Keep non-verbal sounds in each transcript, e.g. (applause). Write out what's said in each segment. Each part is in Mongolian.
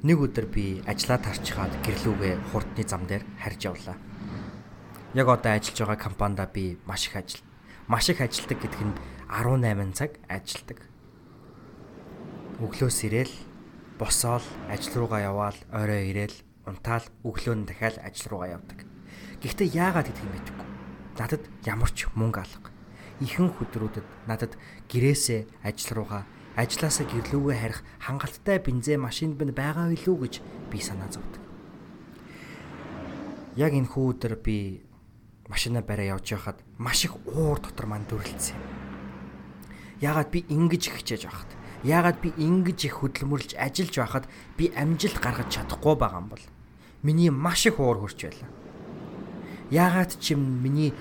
Нэг өдөр би ажлаа тарчхаад гэрлүүгээ хурдны зам дээр харж явлаа. Яг одоо ажиллаж байгаа компанида би маш их ажил. Маш их ажилдаг гэдг нь 18 цаг ажилдаг. Өглөөс ирээл босоол ажил руугаа яваал орой ирээл унтаал өглөө нь дахиад ажил руугаа явдаг. Гэхдээ яагаад гэдгийг мэдэхгүй. Надад ямар ч мөнгө алга. Ихэнх өдрүүдэд надад гэрээсээ ажил руугаа ажлаасаа гэрлүүгээ харих хангалттай бензин машинд бин байгаа билүү гэж би санаа зовдөг. Яг энэ хүү өдөр би машина бариа явж байхад маш их уур дотор мань дүрлцсэн юм. Яагаад би ингэж хичээж байхад яагаад би ингэж их хөдөлмөрлж ажиллаж байхад би амжилт гаргаж чадахгүй байгаа юм бол миний маш их уур хурж байлаа. Яагаад ч юм миний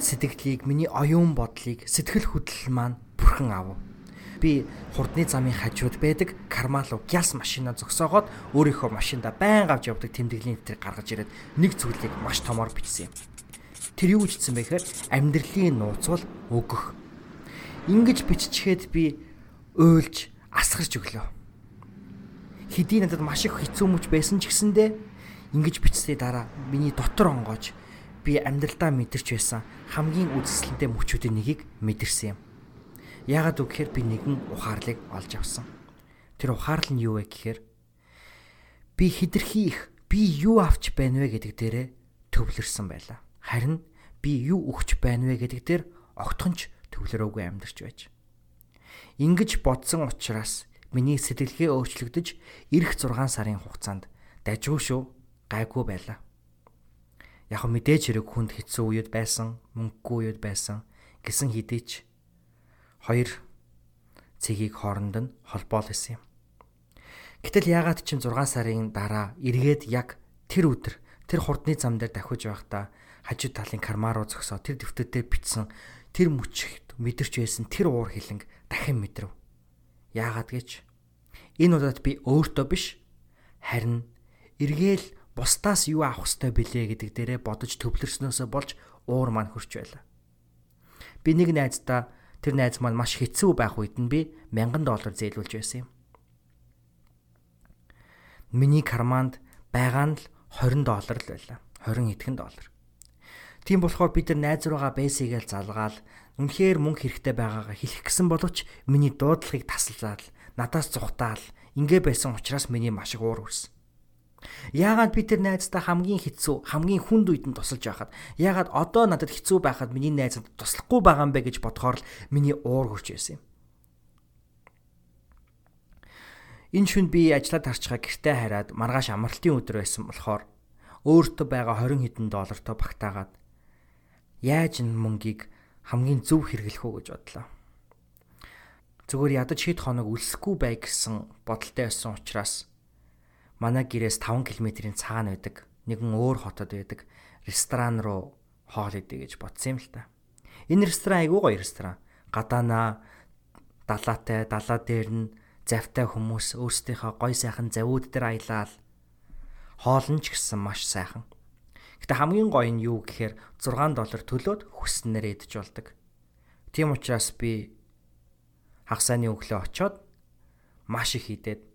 сэтгэлийг, миний оюун бодлыг, сэтгэл хөдлөл маань бүрхэн авав би хурдны замын хажууд байдаг Кармалу гяс машина зогсоогоод өөрийнхөө машинда байнга авч явдаг тэмдэглэлийн нэтрийг гаргаж ирээд нэг зүйлийг маш томоор бичсэн юм. Тэр юу бичсэн бэ гэхээр амьдралын нууцвал өгөх. Ингиж биччихэд би уйлж асгарч өглөө. Хэдий надад маш их хэцүү мөч байсан ч гэсэндэ ингэж бичсний дараа миний дотор онгоож би амьдралдаа мэдэрч байсан хамгийн үзэсгэлэнтэй мөчүүдийн нэгийг мэдэрсэн юм. Яагаад үг гэхээр би нэгэн ухаарлыг олж авсан. Тэр ухаарлал нь юу вэ гэхээр би хидэрхий их би юу авч байна вэ гэдэг дээрээ төвлөрсөн байлаа. Харин би юу өгч байна вэ гэдэг дээр огтхонч төвлөрөөгүй амьдарч байж. Ингиж бодсон учраас миний сэтгэлгээ өөрчлөгдөж эх 6 сарын хугацаанд дажгүй шүү гайгүй байлаа. Яг мэдээж хэрэг хүнд хэцүү үед байсан, мөнгөгүй үед байсан гэсэн хэдий ч хоёр цэгийг хооронд нь холбоол байсан юм. Гэтэл яагаад ч 6 сарын дараа эргээд яг тэр өдөр тэр хурдны зам дээр давхиж байхдаа хажуу талын кармаа руу зогсоо тэр дэвтэрдээ бичсэн тэр мөчгт мэдэрч байсан тэр уур хилэнг дахин мэдрэв. Яагаад гэж энэ удаад би өөртөө биш харин эргээл бусдаас юу авах ёстой бэлээ гэдэг дээрээ бодож төвлөрснөөсөө болж уур маань хөрч байлаа. Би нэг найздаа Тэр найз маань маш хэцүү байх үед нь би 1000 доллар зээлүүлж байсан юм. Миний карманд байгаа нь л 20 доллар л байлаа. 20 итгэн доллар. Тийм болохоор бид нар найз руугаа бэсигээл залгаал үнэхээр мөнгө хэрэгтэй байгаагаа хэлэх гэсэн боловч миний дуудлагыг тасалзаал надаас зүхтаал ингээ байсан учраас миний маш их уур хүрсэн. Яагаад би тэр найздаа хамгийн хэцүү, хамгийн хүнд үед нь тусалж байхад, яагаад одоо надад хэцүү байхад миний найзад туслахгүй байгаа юм бэ гэж бодохоор л миний уур хурж байсан юм. Энэ шүнд би ажиллаад тарчгаа гэртээ хараад маргааш амралтын өдөр байсан болохоор өөртөө байгаа 20 хэдэн доллартай багтаагаад яаж энэ мөнгийг хамгийн зөв хэрэглэх үү гэж бодлоо. Зүгээр ядаж хэд хоног үлсэхгүй бай гэсэн бодолтой байсан учраас манай гэрээс 5 км-ийн цаана байдаг нэгэн өөр хотод байдаг ресторан руу хоол идэ гэж бодсон юм л та. Энэ ресторан айгүй гоё ресторан. Гадаана далаатай, далаа дээр нь завтай хүмүүс өөрсдийнхөө гой сайхан завууд дээр аялал хоол нь ч гэсэн маш сайхан. Гэтэ хамгийн гоё нь юу гэхээр 6 доллар төлөөд хүснээр идэж болдог. Тийм учраас би хагасааны өглөө очоод маш их идээд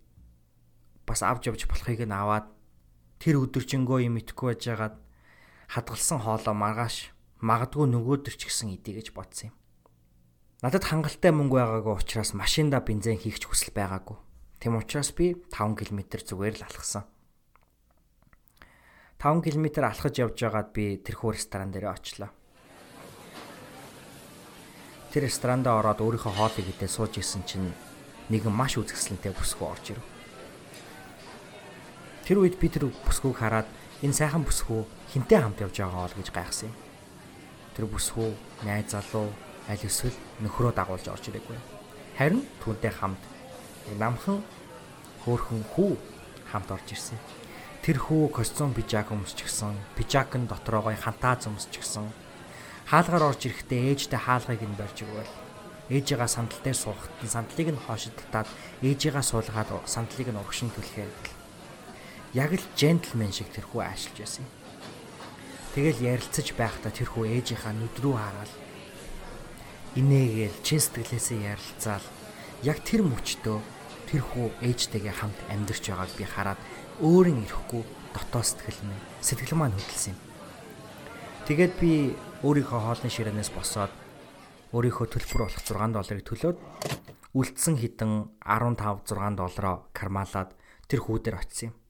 бас авч явж болохыг нь аваад тэр өдөржингөө юм итгэхгүй байжгаад хадгалсан хоолоо маргааш магадгүй нөгөөдөр ч гэсэн идэ гэж бодсон юм. Надад хангалттай мөнгө байгаагүй учраас машинда бензин хийх хүсэл байгаагүй. Тэм учраас би 5 км зүгээр л алхсан. 5 км алхаж явж байгаад би тэрхүү ресторан дээр очлоо. Тэр ресторанда ороод өөрийнхөө хоолыг идээ сууж исэн чинь нэгэн маш үзэсгэлэнтэй бүсгүй орж ирэв. Тэр үед би тэр бүсгүйг хараад энэ сайхан бүсгүй хинтээ хамт явж байгаа ол гэж гайхсан юм. Тэр бүсгүй найз залуу аль эсвэл нөхрөө дагуулж орж ирээгүй. Харин түүнтэй хамт намхан хөөхөн хүү хамт орж ирсэн. Тэр хүү костюм пижак өмсчихсэн, пижакын дотроогоо хантаа зөмсчихсэн. Хаалгаар орж ирэхдээ ээжтэй хаалгыг нь барьж өгөөл. Ээжигээ сандал дээр суухад сандлыг нь хоошилтаад ээжигээ суулгаад сандлыг нь урагшин түлхээ яг л джентльмен шиг тэрхүү аашилж байсан юм. Тэгэл ярилцаж байхдаа тэрхүү ээжийнхаа нүд рүү хараад инээгээл чин сэтгэлээсээ ярилцаал яг тэр мөчтөө тэр хүү ээжтэйгээ хамт амьдарч байгааг би хараад өөрийн ирэхгүй дотоод сэтгэл минь сэтгэл маань хөдөлсөн юм. Тэгээд би өөрийнхөө хоолны ширээнээс босоод өөрийнхөө төлбөр болох 6 долларыг төлөөд үлдсэн хідэн 15 6 доллароо кармалаад тэр хүү дээр очив юм.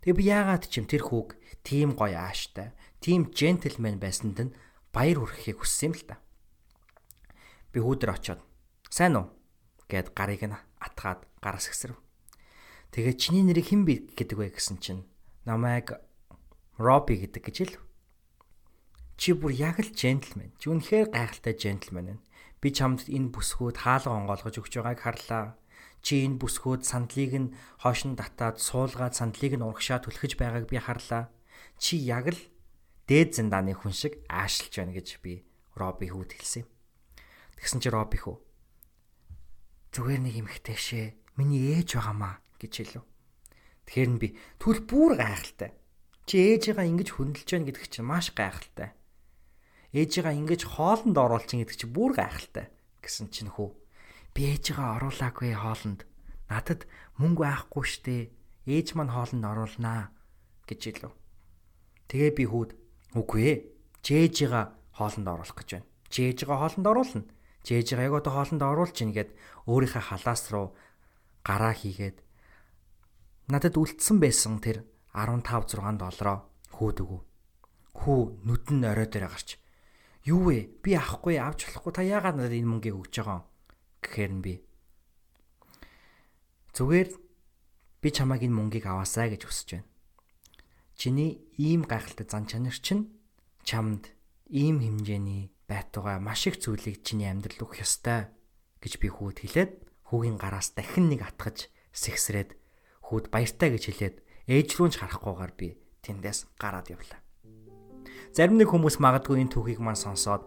Тэгээ би яагаад ч юм тэр хүүг тийм гоё ааштай, тийм джентльмен байсанд нь баяр хүргэхийг хүссэн юм л та. Би хүү дээр очиод сайн уу гэд гарыг нь атгаад гараас гисрэв. Тэгээ чиний нэрийг хэн би гэдэг вэ гэсэн чинь намайг Робби гэдэг гэж хэлв. Чи бүр яг л джентльмен. Чи үнэхээр гайхалтай джентльмен байна. Би чамд энэ бүсгүүд хаалга онгоолгож өгч байгааг харлаа. Чи энэ бүсгүүд сандлыг нь хоош нь татаад суулгаад сандлыг нь урагшаа түлхэж байгааг би харлаа. Чи яг л дээд зэндааны хүн шиг аашилж байна гэж би Робби хүүд хэлсэн. Тэгсэн чи Робби хүү. Зүгээр нэг эмхтэй шээ. Миний ээж байгаамаа гэж хэлв. Тэгэхээр нь би түл бүр гайхалтай. Чи ээжигээ ингэж хөндлөж байна гэдэг чинь маш гайхалтай ээжигээ ингэж хоолнд оруулчин гэдэг чи бүр гайхалтай гэсэн чинь хүү. Би ээжигээ оруулаагүй хоолнд. Надад мөнгө байхгүй штэ. Ээж маань хоолнд оруулнаа гэж хэлв. Тэгээ би хүүд үгүй ээ. Чи ээжигээ хоолнд оруулах гэж байна. Чи ээжигээ хоолнд оруулна. Чи ээжигээ яг одоо хоолнд оруулж ийн гэд өөрийнхөө халаас руу гараа хийгээд надад үлдсэн байсан тэр 15 6 доллароо хүүд өгөө. Хүү нүд нь орой дээр гарч Юу вэ? Би авахгүй авч болохгүй. Та яагаад надад энэ мөнгийг өгч байгаа юм? Гэхээр нь би зүгээр би чамайг энэ мөнгийг аваасаа гэж хүсэж байна. Чиний ийм гайхалтай зан чанар чинь чамд ийм хэмжээний байтугай маш их зүйлийг чиний амьдрал өгөх ёстой гэж би хүүд хэлээд хүүгийн гараас дахин нэг атгаж сэгсрээд хүүд баяртай гэж хэлээд ээж рүү ч харахгүйгээр би тэндээс гараад явлаа. Зарим нэг хүмүүс магадгүй энэ түүхийг маань сонсоод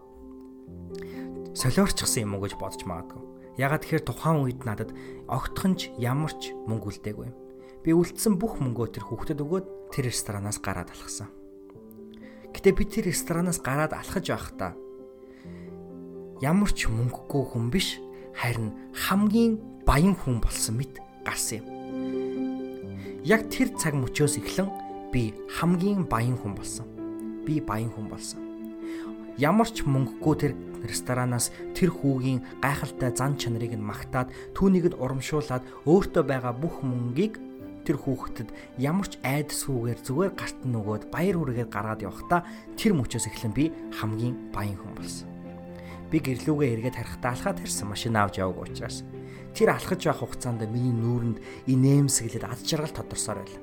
солиорчсан юм уу гэж бодож магадгүй. Ягаад тэгэхээр тухайн үед надад огтхонч ямар ч мөнгө үлдээгүй. Би үлдсэн бүх мөнгөө тэр хүүхдэд өгөөд тэр ресторанаас гараад алхсан. Гэтэ би тэр ресторанаас гараад алхаж байхдаа ямар ч мөнгөгүй хүн биш харин хамгийн баян хүн болсон мэт гарсан юм. Яг тэр цаг мөчөөс эхлэн би хамгийн баян хүн болсон би баян хүн болсон. Ямар ч мөнгөгүй тэр ресторанаас тэр хүүгийн гайхалтай зан чанарыг нь магтаад түүнийг нь урамшуулад өөртөө байгаа бүх мөнгийг тэр хүүхдэд ямар ч айдасгүйгээр зүгээр гарт нь өгөөд баяр хүргээд гаргаад явахдаа тэр мөчөөс эхлэн би хамгийн баян хүн болсон. Би гэрлүүгээ эргээд харахтаа алхаад ирсэн машин авч яваг учраас тэр алхаж байх хугацаанд миний нүүрэнд инээмсэглээд ад жаргал тодорсоор байла.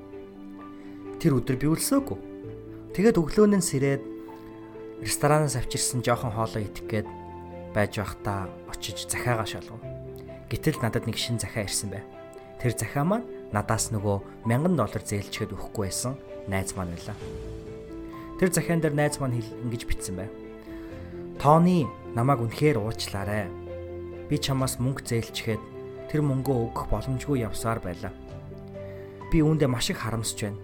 Тэр өдөр би үлсөөгүй Тэгээд өглөөнөө сэрээд ресторанаас авчирсан жоохон хоолоо идэх гээд байж байхдаа очиж захиагаа шалгав. Гэтэл надад нэг шин захиа ирсэн бай. Тэр захиа маань надаас нөгөө 1000 доллар зээлчгээд өгөхгүй байсан найз маань байлаа. Тэр захиан дээр найз маань ингэж бичсэн бай. Тооны намайг үнэхээр уучлаарай. Би чамаас мөнгө зээлчгээд тэр мөнгөө өгөх боломжгүй явсаар байлаа. Би үүндээ маш их харамсаж байна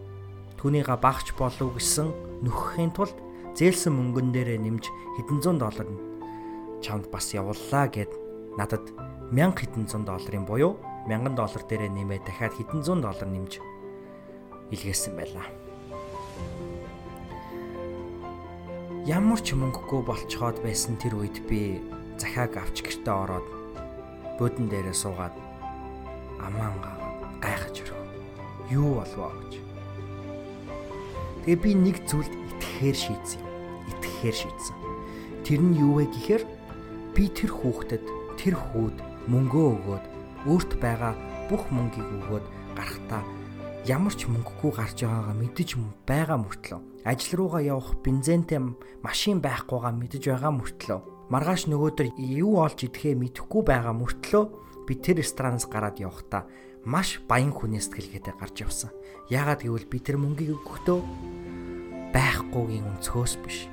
түүнийга багч болов гэсэн нөхөхийн тулд зээлсэн мөнгөн дээрээ нэмж хэдэн зуун доллар чамд бас явууллаа гэд надад 1000 хэдэн зуун долларын буюу 1000 доллар дээрээ нэмээд дахиад хэдэн зуун доллар нэмж илгээсэн байлаа. Ямар ч мөнгөгүй болцоход байсан тэр үед би захиаг авч гэртээ ороод буудан дээрээ суугаад амаан гайхаж өрөө. Юу болов гэж Тэгээ би нэг зүйлд итгэхээр шийдсэн юм. Итгэхээр шийдсэн. Тэр нь юу вэ гэхээр би тэр хүүхдэд тэр хүүд мөнгөө өгөөд өөрт байгаа бүх мөнгийг өгөөд гарахтаа ямар ч мөнгөгүй гарч байгаагаа мэдэж байгаа мөртлөө ажил руугаа явах бензинтэй машин байхгүйгаа мэдэж байгаа мөртлөө маргааш нөгөөдөр юу олж идэхээ мэдэхгүй байгаа мөртлөө би тэр ресторанаас гараад явахдаа маш баян хүнээс сэтгэлгээтэй гарч явсан. Яагаад гэвэл би тэр мөнгийг өгөхдөө байхгүйгийн өнцгөөс биш.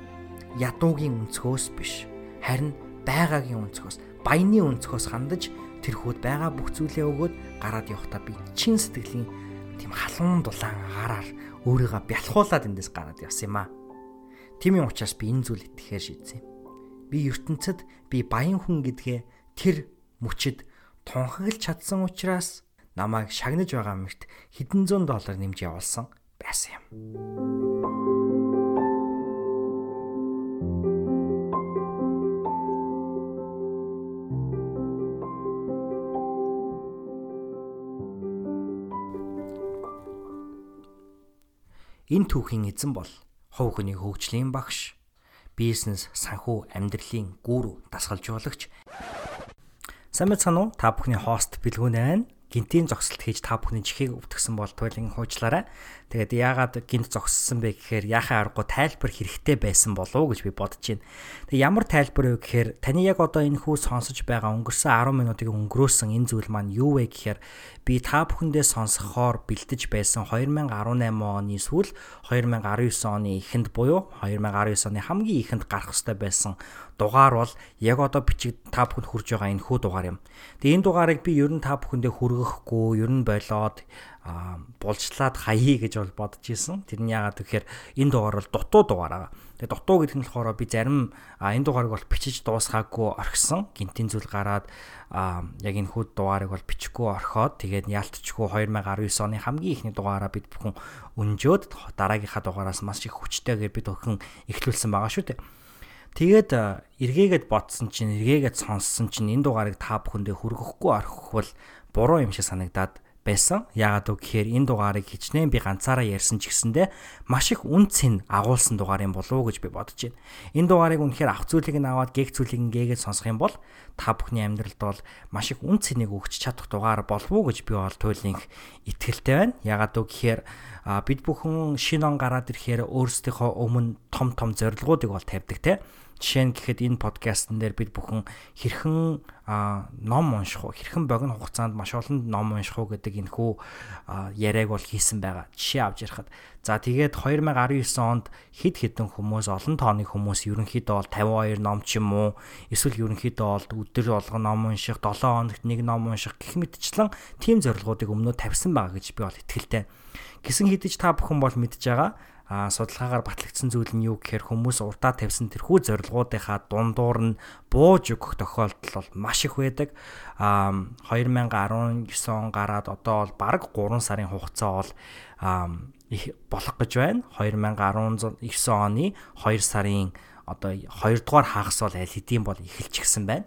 Ядуугийн өнцгөөс биш. Харин байгаагийн өнцгөөс, баяны өнцгөөс хандаж тэр хүүд байгаа бүх зүйлээ өгөөд гараад явахдаа би чин сэтгэлийн тийм халуун дулаан гараар өөрийгөө бялхуулаад эндээс гараад явсан юм аа. Тимийн учраас би энэ зүйл итгэхээр шийдсэн юм. Би ертөнцид би баян хүн гэдгээ тэр мөчөд тунхаглаж чадсан учраас намайг шагнаж байгаа мөрт хэдэн зуун доллар нэмж явуулсан байсан юм. Энэ түүхийн эзэн бол хувь хүний хөгжлийн багш, бизнес, санхүү, амьдралын гүрүү, дасгалжуулагч. Сайн мэцхан уу? Та бүхний хост бэлгүүн байна гинтийн зогсолт хийж та бүхний чихийг өвтгсөн бол туйлын хуучлаарай. Тэгээд яагаад гинт зогссон бэ гэхээр яхаа аргагүй тайлбар хэрэгтэй байсан болов уу гэж би бодож байна. Тэг ямар тайлбар вэ гэхээр таны яг одоо энэ хүү сонсож байгаа өнгөрсөн 10 минутыг өнгөрөөсөн энэ зүйл маань юу вэ гэхээр би та бүхэндээ сонсохоор бэлдэж байсан 2018 оны сүүл 2019 оны эхэнд буюу 2019 оны хамгийн эхэнд гарах ёстой байсан дугаар бол яг одоо бичиг та бүхэнд хүрж байгаа энэ хүү дугаар юм. Тэгээ энэ дугаарыг би ер нь та бүхэндээ хүргэхгүй, ер нь болоод булжлаад хаяа гэж бол бодож исэн. Тэр нь яагаад гэхээр энэ дугаар бол дутуу дугаар аа. Тэгээ дутуу гэдэг нь болохоор би зарим энэ дугаарыг бол бичиж дуусгаагүй орхисон. Гинтийн зүйл гараад яг энэ хүүд дугаарыг бол бичихгүй орхиод тэгээд яалтчгүй 2019 оны хамгийн ихний дугаараа бид бүхэн өнжөөд дараагийнхаа дугаараас маш их хүчтэйгээр бид өхөн эхлүүлсэн байгаа шүү дээ. Тэгээд эргээгээд бодсон чинь эргээгээд сонссон чинь энэ дугаарыг та бүхэндээ хүргэхгүй орхивол буруу юм шиг санагдаад байсан. Яагаад үг гэхээр энэ дугаарыг хичнээн би ганцаараа ярьсан ч гэсэндэ маш их үн цэн агуулсан дугаар юм болов уу гэж би бодож байна. Энэ дугаарыг үнэхээр авах зүйлийг нь аваад гээх зүйлийг гээгээд сонсох юм бол та бүхний амьдралд бол маш их үн цэнийг өгч чадах дугаар болов уу гэж би бол туйлын итгэлтэй байна. Яагаад үг гэхээр бид бүхэн шинэ он гараад ирэхээр өөрсдийнхөө өмнө том том зорилгоодыг бол тавьдаг те Жишээ нь гэхэд энэ подкастн дээр бид бүхэн хэрхэн ном унших уу, хэрхэн богино хугацаанд маш олон ном унших уу гэдэг энэ хүү яриаг бол хийсэн байгаа. Жишээ авч ярихад. За тэгээд 2019 онд хэд хэдэн хүмүүс олон тооны хүмүүс ерөнхийдөө бол 52 ном ч юм уу эсвэл ерөнхийдөө бол өдөр болгон ном унших, 7 хоногт нэг ном унших гэх мэтчлэн тийм зорилгоодыг өмнөө тавьсан байгаа гэж би бол итгэлтэй. Гисэн хэдиж та бүхэн бол мэдж байгаа а судалгаагаар батлагдсан зүйл нь юу гэхээр хүмүүс урдаа тавьсан тэрхүү зорилгоодынхаа дундуур нь бууж өгөх тохиолдол бол маш их байдаг. а 2019 он гараад одоо бол бараг 3 сарын хугацаа бол их болох гэж байна. 2019 оны 2 сарын одоо 2 дугаар хагас бол аль хэдийн бол эхэлж гисэн байна.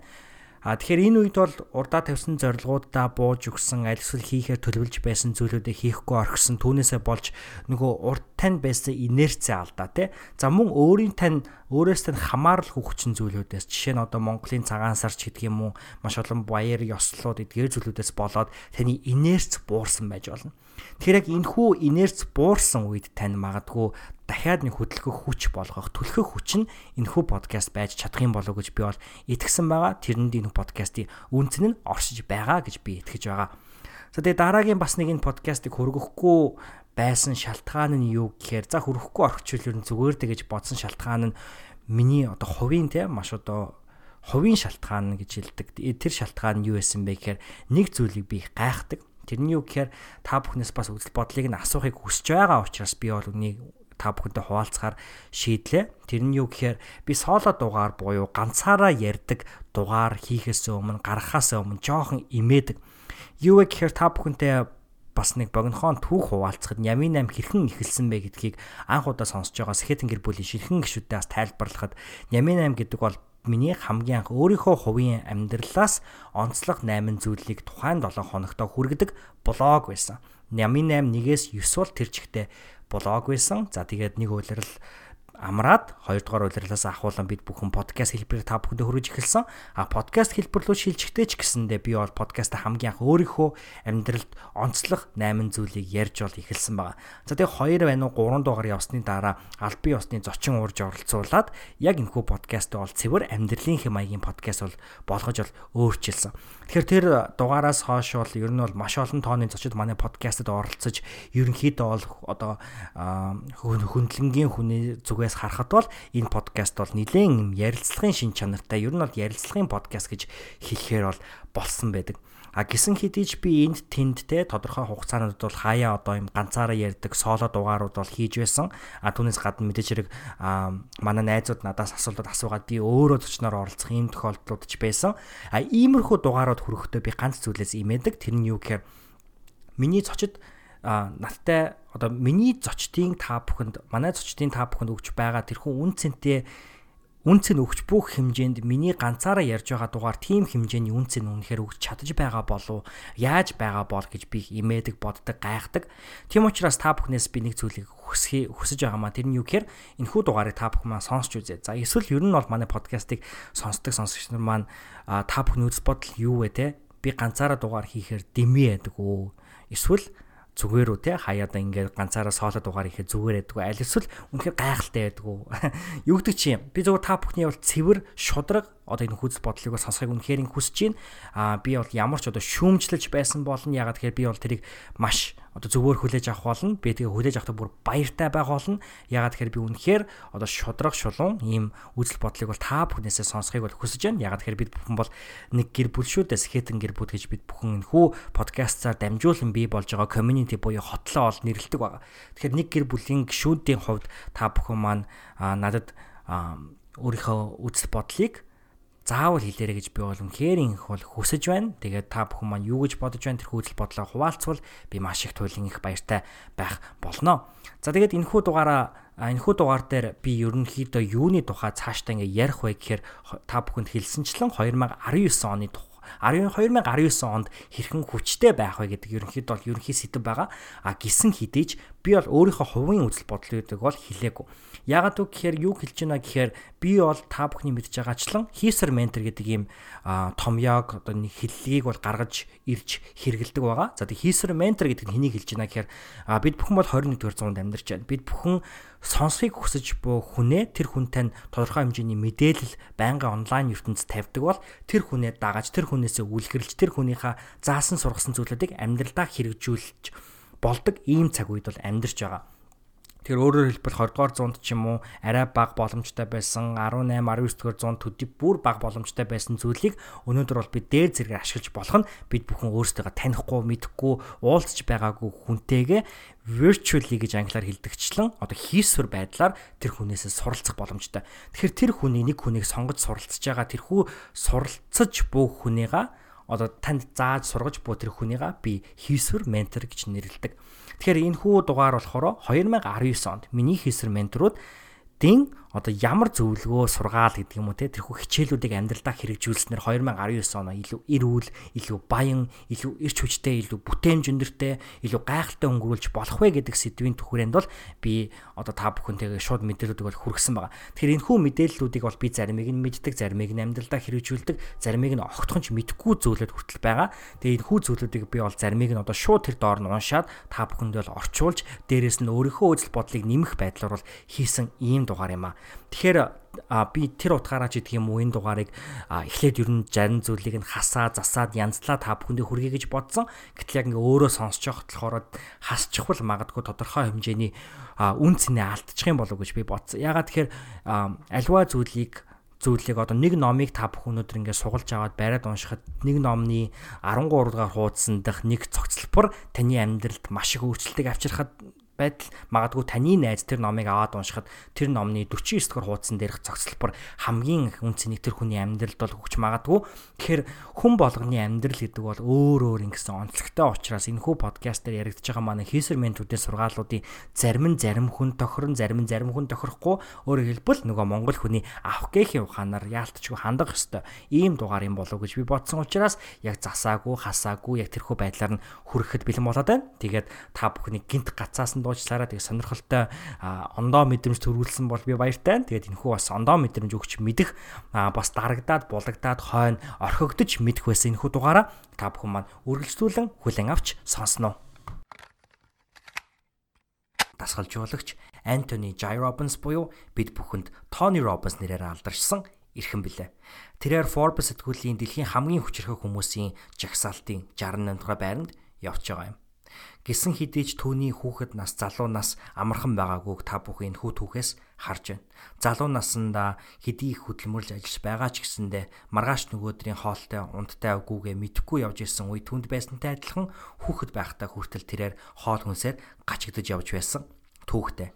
А тэгэхээр энэ үед бол урдаа тавьсан зорилгоудаа бууж өгсөн аль эсвэл хийхээр төлөвлөж байсан зүйлүүдээ хийхгүй орхисон түүнээсээ болж нөгөө урд тань байсан инерцээ алдаа тий. За мөн өөрийн тань өөрөөс тань хамаарал хүчин зүйлүүдээс жишээ нь одоо Монголын цагаан сарч гэдэг юм уу маш олон баяр ёслолууд эдгээр зүйлүүдээс болоод таны инерц буурсан байж болно. Тэгэхээр яг энэхүү инерц буурсан үед тань магадгүй дахиад нэг хөдөлгөх хүч болгох түлхэх хүч нь энэхүү подкаст байж чадах юм болов уу гэж би бол итгэсэн байгаа. Тэрэнд энэ подкастын үнцэн нь оршиж байгаа гэж би итгэж байгаа. За тэгээ дараагийн бас нэг энэ подкастыг хөргөхгүй байсан шалтгаан нь юу гэхээр за хөрөхгүй орхичвол ер нь зүгээр дэ гэж бодсон шалтгаан нь миний одоо хувийн те маш одоо хувийн шалтгаан гэж хэлдэг. Тэр шалтгаан нь юу байсан бэ гэхээр нэг зүйлийг би гайхдаг. Тэрний юу гэхээр та бүхнээс бас үзэл бодлыг нь асуухыг хүсэж байгаа учраас би бол үнийг та бүхэнтэй хуваалцахаар шийдлээ. Тэр нь юу гэхээр би соло дугаар буюу ганцаараа ярьдаг дугаар хийхээс өмнө гаргахаас өмнө жоохон имээдэг. Юу вэ гэхээр та бүхэнтэй бас нэг богинохон түүх хуваалцахад Ямин 8 хэрхэн эхэлсэн бэ гэдгийг анх удаа сонсож байгаа Сэхэтэн гэр бүлийн ширхэн гişүүдээс тайлбарлахад Ямин 8 гэдэг бол миний хамгийн анх өөрийнхөө хувийн амьдралаас онцлог 8 зүйлийг тухайн 7 хоногт хүргэдэг блог байсан. Ямин 8 1-ээс 9 бол тэр чигтээ блог байсан. За тэгээд нэг үйлрэл амраад хоёрдугаар улирлаас ахуулан бид бүхэн подкаст хэлбэрээр та бүхэндээ хүргэж эхэлсэн. А подкаст хэлбэр рүү шилжихтэй ч гэсэндээ би бол подкаст хамгийн анх өөрийнхөө амьдралд онцлог 8 зүйлийг ярьж бол эхэлсэн байгаа. За тэгээ 2 байна уу 3 дугаар явсны дараа аль бие усны зочин уурж оролцуулаад яг энэхүү подкаст бол цэвэр амьдралын хэм маягийн подкаст бол болгож бол өөрчилсөн. Тэгэхээр тэр дугаараас хойш бол ер нь бол маш олон тооны зочид манай подкастад оролцож ерөнхийдөө бол одоо хөндлөнгийн хүний зүгээс зүгээс харахад бол энэ подкаст бол нэлээд ярилцлагын шин чанартай. Ер нь бол ярилцлагын подкаст гэж хэлэхээр бол болсон байдаг. А гисэн хэдий би энд тэнд те тодорхой хугацаанд бол хаяа одоо юм ганцаараа ярьдаг соло дугаарууд бол хийж байсан. А түүнээс гадна мэдээж хэрэг манай найзууд надаас асуултууд асуугаад би өөрөө зочноор оролцох ийм тохиолдлууд ч байсан. А иймэрхүү дугаарууд хүрэхдээ би ганц зүйлээс имээдэг. Тэр нь юу гэхээр миний зочид а надтай одоо миний зочдын та бүхэнд манай зочдын та бүхэнд өгч байгаа тэрхүү үн цэнтэй үнц нь өгч бүх хэмжээнд миний ганцаараа ярьж байгаа дугаар тийм хэмжээний үнц нь үнэхээр өгч чадж байгаа болов яаж байгаа бол гэж би имээдэг боддог гайхдаг. Тийм учраас та бүхнээс би нэг зүйлийг хүсхий хүсэж байгаа маа тэр нь юу гэхээр энэхүү дугаарыг та бүхэн маань сонсч үзээ. За эсвэл ер нь бол манай подкастыг сонсдог сонсогч нар маань та бүхний үзэл бодол юу вэ те? Би ганцаараа дугаар хийхээр дэмий яадаг уу? Эсвэл зүгээр үү те? Хаяада ингээд ганцаараа сооло дугаар ихэд зүгээр байдгүй аль эсвэл үнэхээр гайхалтай байдгүй (laughs) юу гэдэг чи би зөвхөн та бүхний бол цэвэр шудраг одоо энэ хүсэл бодлыг бас сонсохыг үнэхээр хүсэж байна. Аа би бол ямар ч одоо шүүмжлэж байсан болно. Ягаад тэгэхээр би бол тэрийг маш одоо зөвөр хүлээж авах болно. Би тэгээ хүлээж авахдаа бүр баяртай байх болно. Ягаад тэгэхээр би үнэхээр одоо шудраг шулуун ийм үзэл бодлыг бол та бүхнээсээ сонсохыг бол хүсэж байна. Ягаад тэгэхээр бид бүхэн бол нэг гэр бүл шүү дээ. Скетэн гэр бүл гэж бид бүхэн энэхүү подкастаар дамжуулан бий болж байгаа community буюу хотлоо ол нэрлдэг байгаа. Тэгэхээр нэг гэр бүлийн гишүүдийн хувьд та бүхэн маань надад өөрийнхөө үзэл бодлыг заавал хэлээрэй гэж би бол үнэхээр их бол хүсэж байна. Тэгээд та бүхэн маань юу гэж бодож байна тэр хүсэл бодлоо хуваалцвал би маш их туйлын их баяртай байх болно. За тэгээд энэхүү дугаараа энэхүү дугаар дээр би ерөнхийдөө юуны тухай цаашдаа ингээ ярих вэ гэхээр та бүхэнд хэлсэнчлэн 2019 оны тухай 2019 онд хэрхэн хүчтэй байх вэ гэдэг ерөнхийдөө бол ерөнхий сэдв байгаа. А гисэн хідээж би бол өөрийнхөө хувийн үзэл бодлуудыг бол хэлээгүй. Ягаад үг гэхээр юу хэлж байна гэхээр би бол та бүхний мэдж байгаачлан хийсэр ментор гэдэг ийм том яг одоо нэг хэллэгийг бол гаргаж ирж хэрэгэлдэг байгаа. За тэг хийсэр ментор гэдэг нь хэнийг хэлж байна гэхээр бид бүхэн бол 21-р зуунд амьдарч байна. Бид бүхэн сонсхийг хүсэж буй хүнээ тэр хүнтэй тодорхой хэмжээний мэдээлэл байнгын онлайн ертөнцид тавьдаг бол тэр хүнээ дагаж тэр хүнээсээ үлгэрлж тэр хүнийхээ заасан сургасан зүйлүүдийг амьдралдаа хэрэгжүүлж болдог ийм цаг үед бол амьдарч байгаа. Тэгэхээр өөрөөр хэлбэл 20 дугаар зуунд ч юм уу арай бага боломжтой байсан 18 19 дугаар зуунд төдий бүр бага боломжтой байсан зүйлийг өнөөдөр бол бид дээр зэрэг ашиглаж болох нь бид бүхэн өөрсдөө танихгүй мэдэхгүй уулзч байгаагүй хүнтэйгээ virtually гэж англиар хэлдэгчлэн одоо хийсвэр байдлаар тэр хүнээсээ суралцах боломжтой. Тэгэхээр тэр хүний нэг хүнийг сонгож суралцж байгаа тэрхүү суралцаж буй хүнийгаа одоо танд зааж сургаж буй тэр хүнийгаа би хийсвэр ментор гэж нэрлэдэг. Тэгэхээр энэ хүү дугаар болохоор 2019 онд миний хийсэр менторууд дин одоо ямар зөвлөгөө сургаал гэдэг юм уу те тэрхүү хичээлүүдийг амьдралдаа хэрэгжүүлснээр 2019 оноо илүү эрүүл, илүү баян, илүү эрч хүчтэй, илүү бүтээн зөндөртэй, илүү гайхалтай өнгөрүүлж болох вэ гэдэг сэдвийн түвшинд бол би одоо та бүхэнтэйгээ шууд мэдээллүүдийг бол хүргэсэн байгаа. Тэгэхээр энэ хүү мэдээллүүдийг бол би заримыг нь мэддэг, заримыг нь амьдралдаа хэрэгжүүлдэг, заримыг нь огтхонч мэдхгүй зүйлүүд хүртэл байгаа. Тэгээ энэ хүү зүйлүүдийг би бол заримыг нь одоо шууд тэр доор нь уншаад та бүхэндээ бол орчуулж дээрэс нь өөрийнхөө үзэл бодлыг нэмэх байдлаар бол хийсэн ийм дугаар юм аа. Тэгэхээр би тэр утгаараа ч гэдэг юм уу энэ дугаарыг эхлээд ер нь зарим зүйлийг нь хасаа засаад янзлаа та бүхэндээ хүргэе гэж бодсон. Гэтэл яг ингээ өөрөө сонсож явахад болохоор хасчихвал магадгүй тодорхой хэмжээний үн цэнэ алдчих юм болов уу гэж би бодсон. Ягаад тэгэхээр альва зүйлийг зүйлийг одоо нэг номыг та бүхэн өнөөдөр ингээд сугалж аваад бариад уншихад нэг номны 13 дугаар хуудсан дах нэг цогцлбор таны амьдралд маш их өөрчлөлтийг авчирхад байтал магадгүй таны найз тэр номыг аваад уншихад тэр номны 49 дугаар хуудсан дээрх зогсолбор хамгийн их үнцнийг тэр хүний амьдралд бол өгч магадгүй. Тэгэхээр хүн болгоны амьдрал гэдэг бол өөр өөр ингэсэн онцлогтой учраас энэхүү подкаст дээр яригдж байгаа манай хийсэр ментүүдийн сургаалуудын зарим нь зарим хүн тохирон зарим нь зарим хүн тохирохгүй өөрөөр хэлбэл нөгөө монгол хүний авах гээхийн ухаанаар яалтчгүй хандах ёстой ийм дугаар юм болов гэж би бодсон учраас яг засаагүй хасаагүй яг тэрхүү байдлаар нь хүрэхэд бэлэн болоод байна. Тэгээд та бүхний гинт гацаас нь дуучлаараа тэгээ сонирхолтой ондоо мэдрэмж төрүүлсэн бол би баяртай. Тэгээд энэхүү бас ондоо мэдрэмж өгч мэдэх бас дарагдаад булагдаад хойно орхигдож мэдэх байсан энэхүү дугаараа та бүхэн маань үргэлжлүүлэн хүлээн авч сонсноо. Дасгалжуулагч Антони Jai Robbins буюу бид бүхэнд Tony Robbins нэрээр алдаршсан эрхэн билээ. Тэрээр Forbes сэтгүүлийн дэлхийн хамгийн хүчирхэг хүмүүсийн жагсаалтын 68 дугаар байранд явж байгаа юм. Гисэн хідээж түүний хүүхэд нас залуу нас амархан байгаагүйг та бүхэн хүү түүхээс харж байна. Залуу наснда хэдий их хөдөлмөрлж ажиллаж байгаа ч гэсэндэ маргааш нөгөөдрийн хоолтой унттай үгүйгээ мэдхгүй явж исэн үе түнд байсантай адилхан хүүхэд байхдаа хүртэл тэрээр хоол хүнсээр гачигдж явж байсан түүхтэй.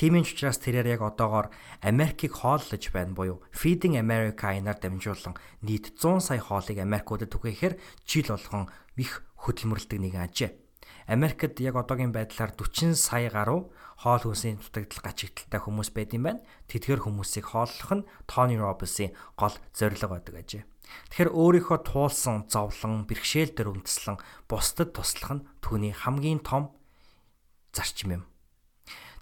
Тимийн учраас тэрээр яг одоогоор Америкийг хооллож байна буюу Feeding America энаар дамжуулан нийт 100 сая хоолыг Америкуудад түгээхээр жил болгон их хөдөлмөрлөдөг нэгэн ажээ. Америкт яг одоогийн байдлаар 40 сая гаруй хоол хүнсийн дутагдал гачигдaltaй хүмүүс байд юм байна. Тэдгээр хүмүүсийг хооллох нь Тони Робинсийн гол зорилго байдаг ажээ. Тэгэхээр өөрийнхөө туулсан зовлон, бэрхшээл дээр үндэслэн бусдад туслах нь түүний хамгийн том зарчим юм.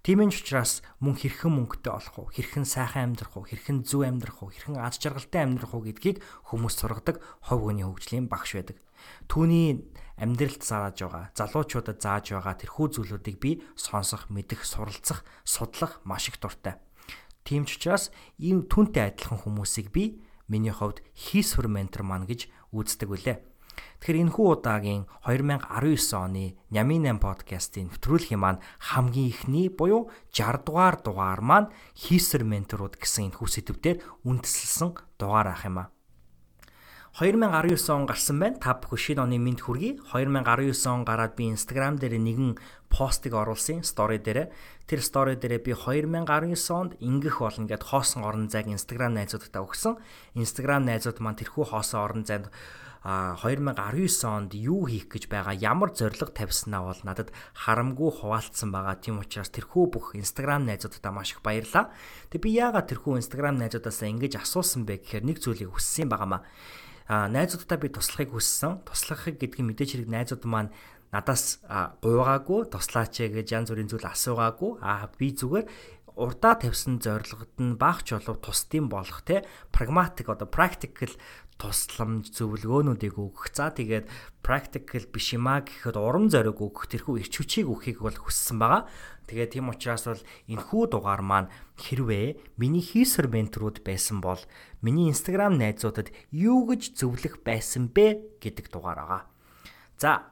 Тийм ч учраас мөн хэрхэн мөнгөтэй олох уу, хэрхэн сайхан амьдрах уу, хэрхэн зөв амьдрах уу, хэрхэн аз жаргалтай амьдрах уу гэдгийг хүмүүс сургадаг хов хүний хөгжлийн багш байдаг. Түүний амьдралд зааж байгаа, залуучуудад зааж байгаа тэрхүү зүйлүүдийг би сонсох, мэдэх, суралцах, судлах маш их дуртай. Тийм ч учраас ийм түнтэй адилхан хүмүүсийг би миний хувьд хийсвэр ментор маань гэж үздэг үлээ. Тэгэхээр энэхүү удаагийн 2019 оны Нямин 8 подкастын нэвтрүүлгийн маань хамгийн ихний буюу 60 дугаар дугаар маань хийсэр менторууд гэсэн энэхүү сэдвээр үндэслэлсэн дугаар ах юм а. 2019 он гарсан байна. Та бүхэн шинэ оны мэд хүргэе. 2019 он гараад би Instagram дээр нэгэн постыг оруулсан story дээр. Тэр story дээр би 2019 онд ингэх болно гэд хоосон орон зайг Instagram найзуудтай өгсөн. Instagram найзууд маань тэрхүү хоосон орон зайд 2019 онд юу хийх гэж байгаа ямар зорилго тавьснаа бол надад харамгүй хуваалцсан байгаа. Тийм учраас тэрхүү бүх Instagram найзуудаа маш их баярлаа. Тэг би яагаад тэрхүү Instagram найзуудаасаа ингэж асуусан бэ гэхээр нэг зүйлийг хүссэн байгаамаа. А найзуудаа би туслахыг хүссэн. Туслахыг гэдгийг мэдээж хэрэг найзууд маань надаас гуйгаагүй туслаач гэж янз бүрийн зүйл асуугаагүй. А би зүгээр урдаа тавьсан зорилгод нь багч болов тусдим болох те прагматик одоо practical тусламж зөвлөгөөнүүдийг өгөх. За тэгээд practical биш юм а гэхэд урам зориг өгөх тэрхүү ирч хүчийг өгөхийг бол хүссэн байгаа. Тэгээд тийм учраас бол энэхүү дугаар маань хэрвээ миний хийсэр менторууд байсан бол миний Instagram найзуудад юу гэж зөвлөх байсан бэ гэдэг дугаар байгаа. За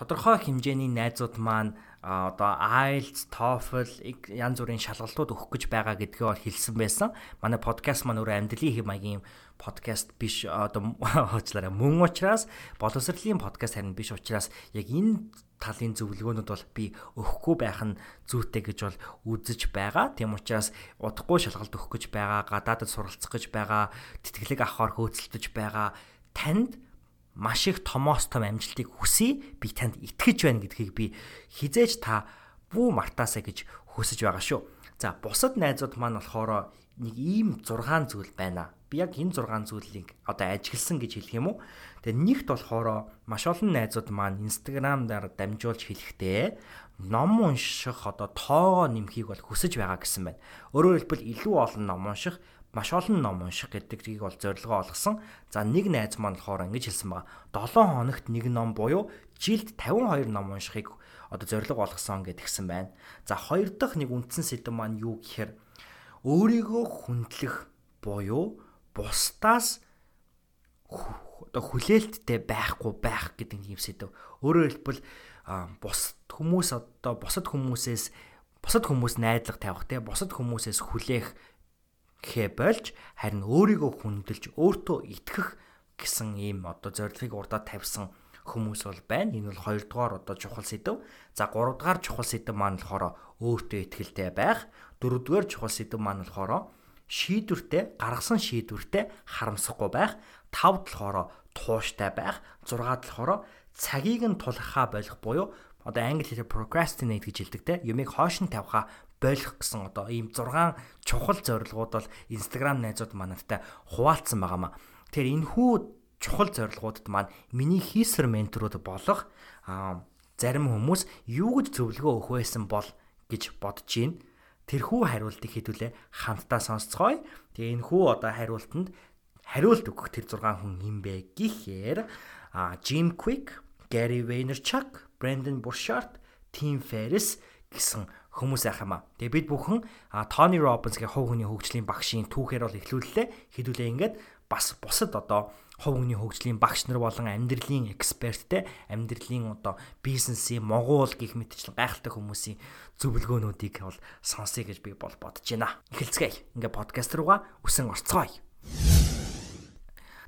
тодорхой хэмжээний найзууд маань одоо IELTS, TOEFL янз бүрийн шалгалтууд өгөх гэж байгаа гэдгээ бол хэлсэн байсан. Манай подкаст маань өөрөө амьдралын хэм маягийн подкаст биш одоо (laughs) хоочлаараа мөн учраас боловсролын подкаст харин биш учраас яг энэ талын зөвлөгөөнүүд бол би өгөхгүй байх нь зүйтэй гэж бол үзэж байгаа. Тийм учраас удахгүй шалгалт өгөх гэж байгаа, гадаадд суралцах гэж байгаа, тэтгэлэг авахар хөөцөлдөж байгаа танд маш их томоос том амжилтыг хүсье. Би танд итгэж байна гэдгийг би хизээж та бүү мартаасаа гэж хүсэж байгаа шүү. За бусад найзууд маань болохоор нэг ийм 6 зүйл байна би яг энэ 6 зүйлийг одоо ажигласан гэж хэлэх юм уу. Тэгээ нэгт болохоор маш олон найзууд маань Instagram-даар дамжуулж хэлэхдээ ном унших одоо тоогоо нэмхийг бол хүсэж байгаа гэсэн байна. Өөрөөр хэлбэл илүү олон ном унших маш олон ном унших гэдгийг бол зорилгоо олгосон. За нэг найз маань болохоор ингэж хэлсэн байгаа. 7 хоногт нэг ном буюу жилд 52 ном уншихыг одоо зорилго болгосон гэдгсэн байна. За хоёр дахь нэг үндсэн сэдэв маань юу гэхээр өөрийгөө хүндлэх буюу бусдаас одоо хүлээлттэй байхгүй байх гэдэг юм сэдв. Өөрөөр хэлбэл бусад хүмүүс одоо бусад хүмүүсээс бусад хүмүүс найдлага тавих те бусад хүмүүсээс хүлээх хэ болж харин өөрийгөө хүндэлж өөртөө итгэх гэсэн ийм одоо зорилгыг урдаа тавьсан хүмүүс бол байна. Энэ бол хоёрдугаар одоо чухал сэдв. За гуравдугаар чухал сэдв маань болохоор өөртөө итгэлтэй байх. Дөрөвдүгээр чухал сэдв маань болохоор шийдвэртэй гаргасан шийдвэртэй харамсахгүй байх, тав болохоор тууштай байх, зургаад болохоор цагийг нь тулахаа болох буюу одоо англи хэлээр procrastinate гэж хэлдэг те юмыг хоош нь тавихаа болох гэсэн одоо ийм 6 чухал зорилгууд бол Instagram найзууд манайтай хуваалцсан байгаамаа. Тэгэхээр энэ хүү чухал зорилгуудад маань миний хийсэр менторууд болох зарим хүмүүс юу гэж зөвлөгөө өгөх байсан бол гэж бодож байна тэрхүү хариултыг хэдүүлээ хамтдаа сонсцгоё. Тэгээ энэ хүү одоо хариултанд хариулт өгөх тэр 6 хүн юм бэ гэхээр Jim Quick, Gary Vaynerchuk, Brandon Burchard, Tim Ferriss гэсэн хүмүүс ах юм аа. Тэгээ бид бүхэн Tony Robbins гэх хувь хүний хөгжлийн багшийн түүхээр бол эхлүүллээ. Хэдүүлээ ингээд бас бусад одоо хувь хүний хөгжлийн багш нар болон амьдралын эксперттэй амьдралын одоо бизнесийн могуул гих мэтчлэн гайхалтай хүмүүсийн зөвлөгөөнүүдийг бол сонсъё гэж би бол бодож байна. Эхэлцгээе. Ингээ подкаст руугаа үсэн орцгоё.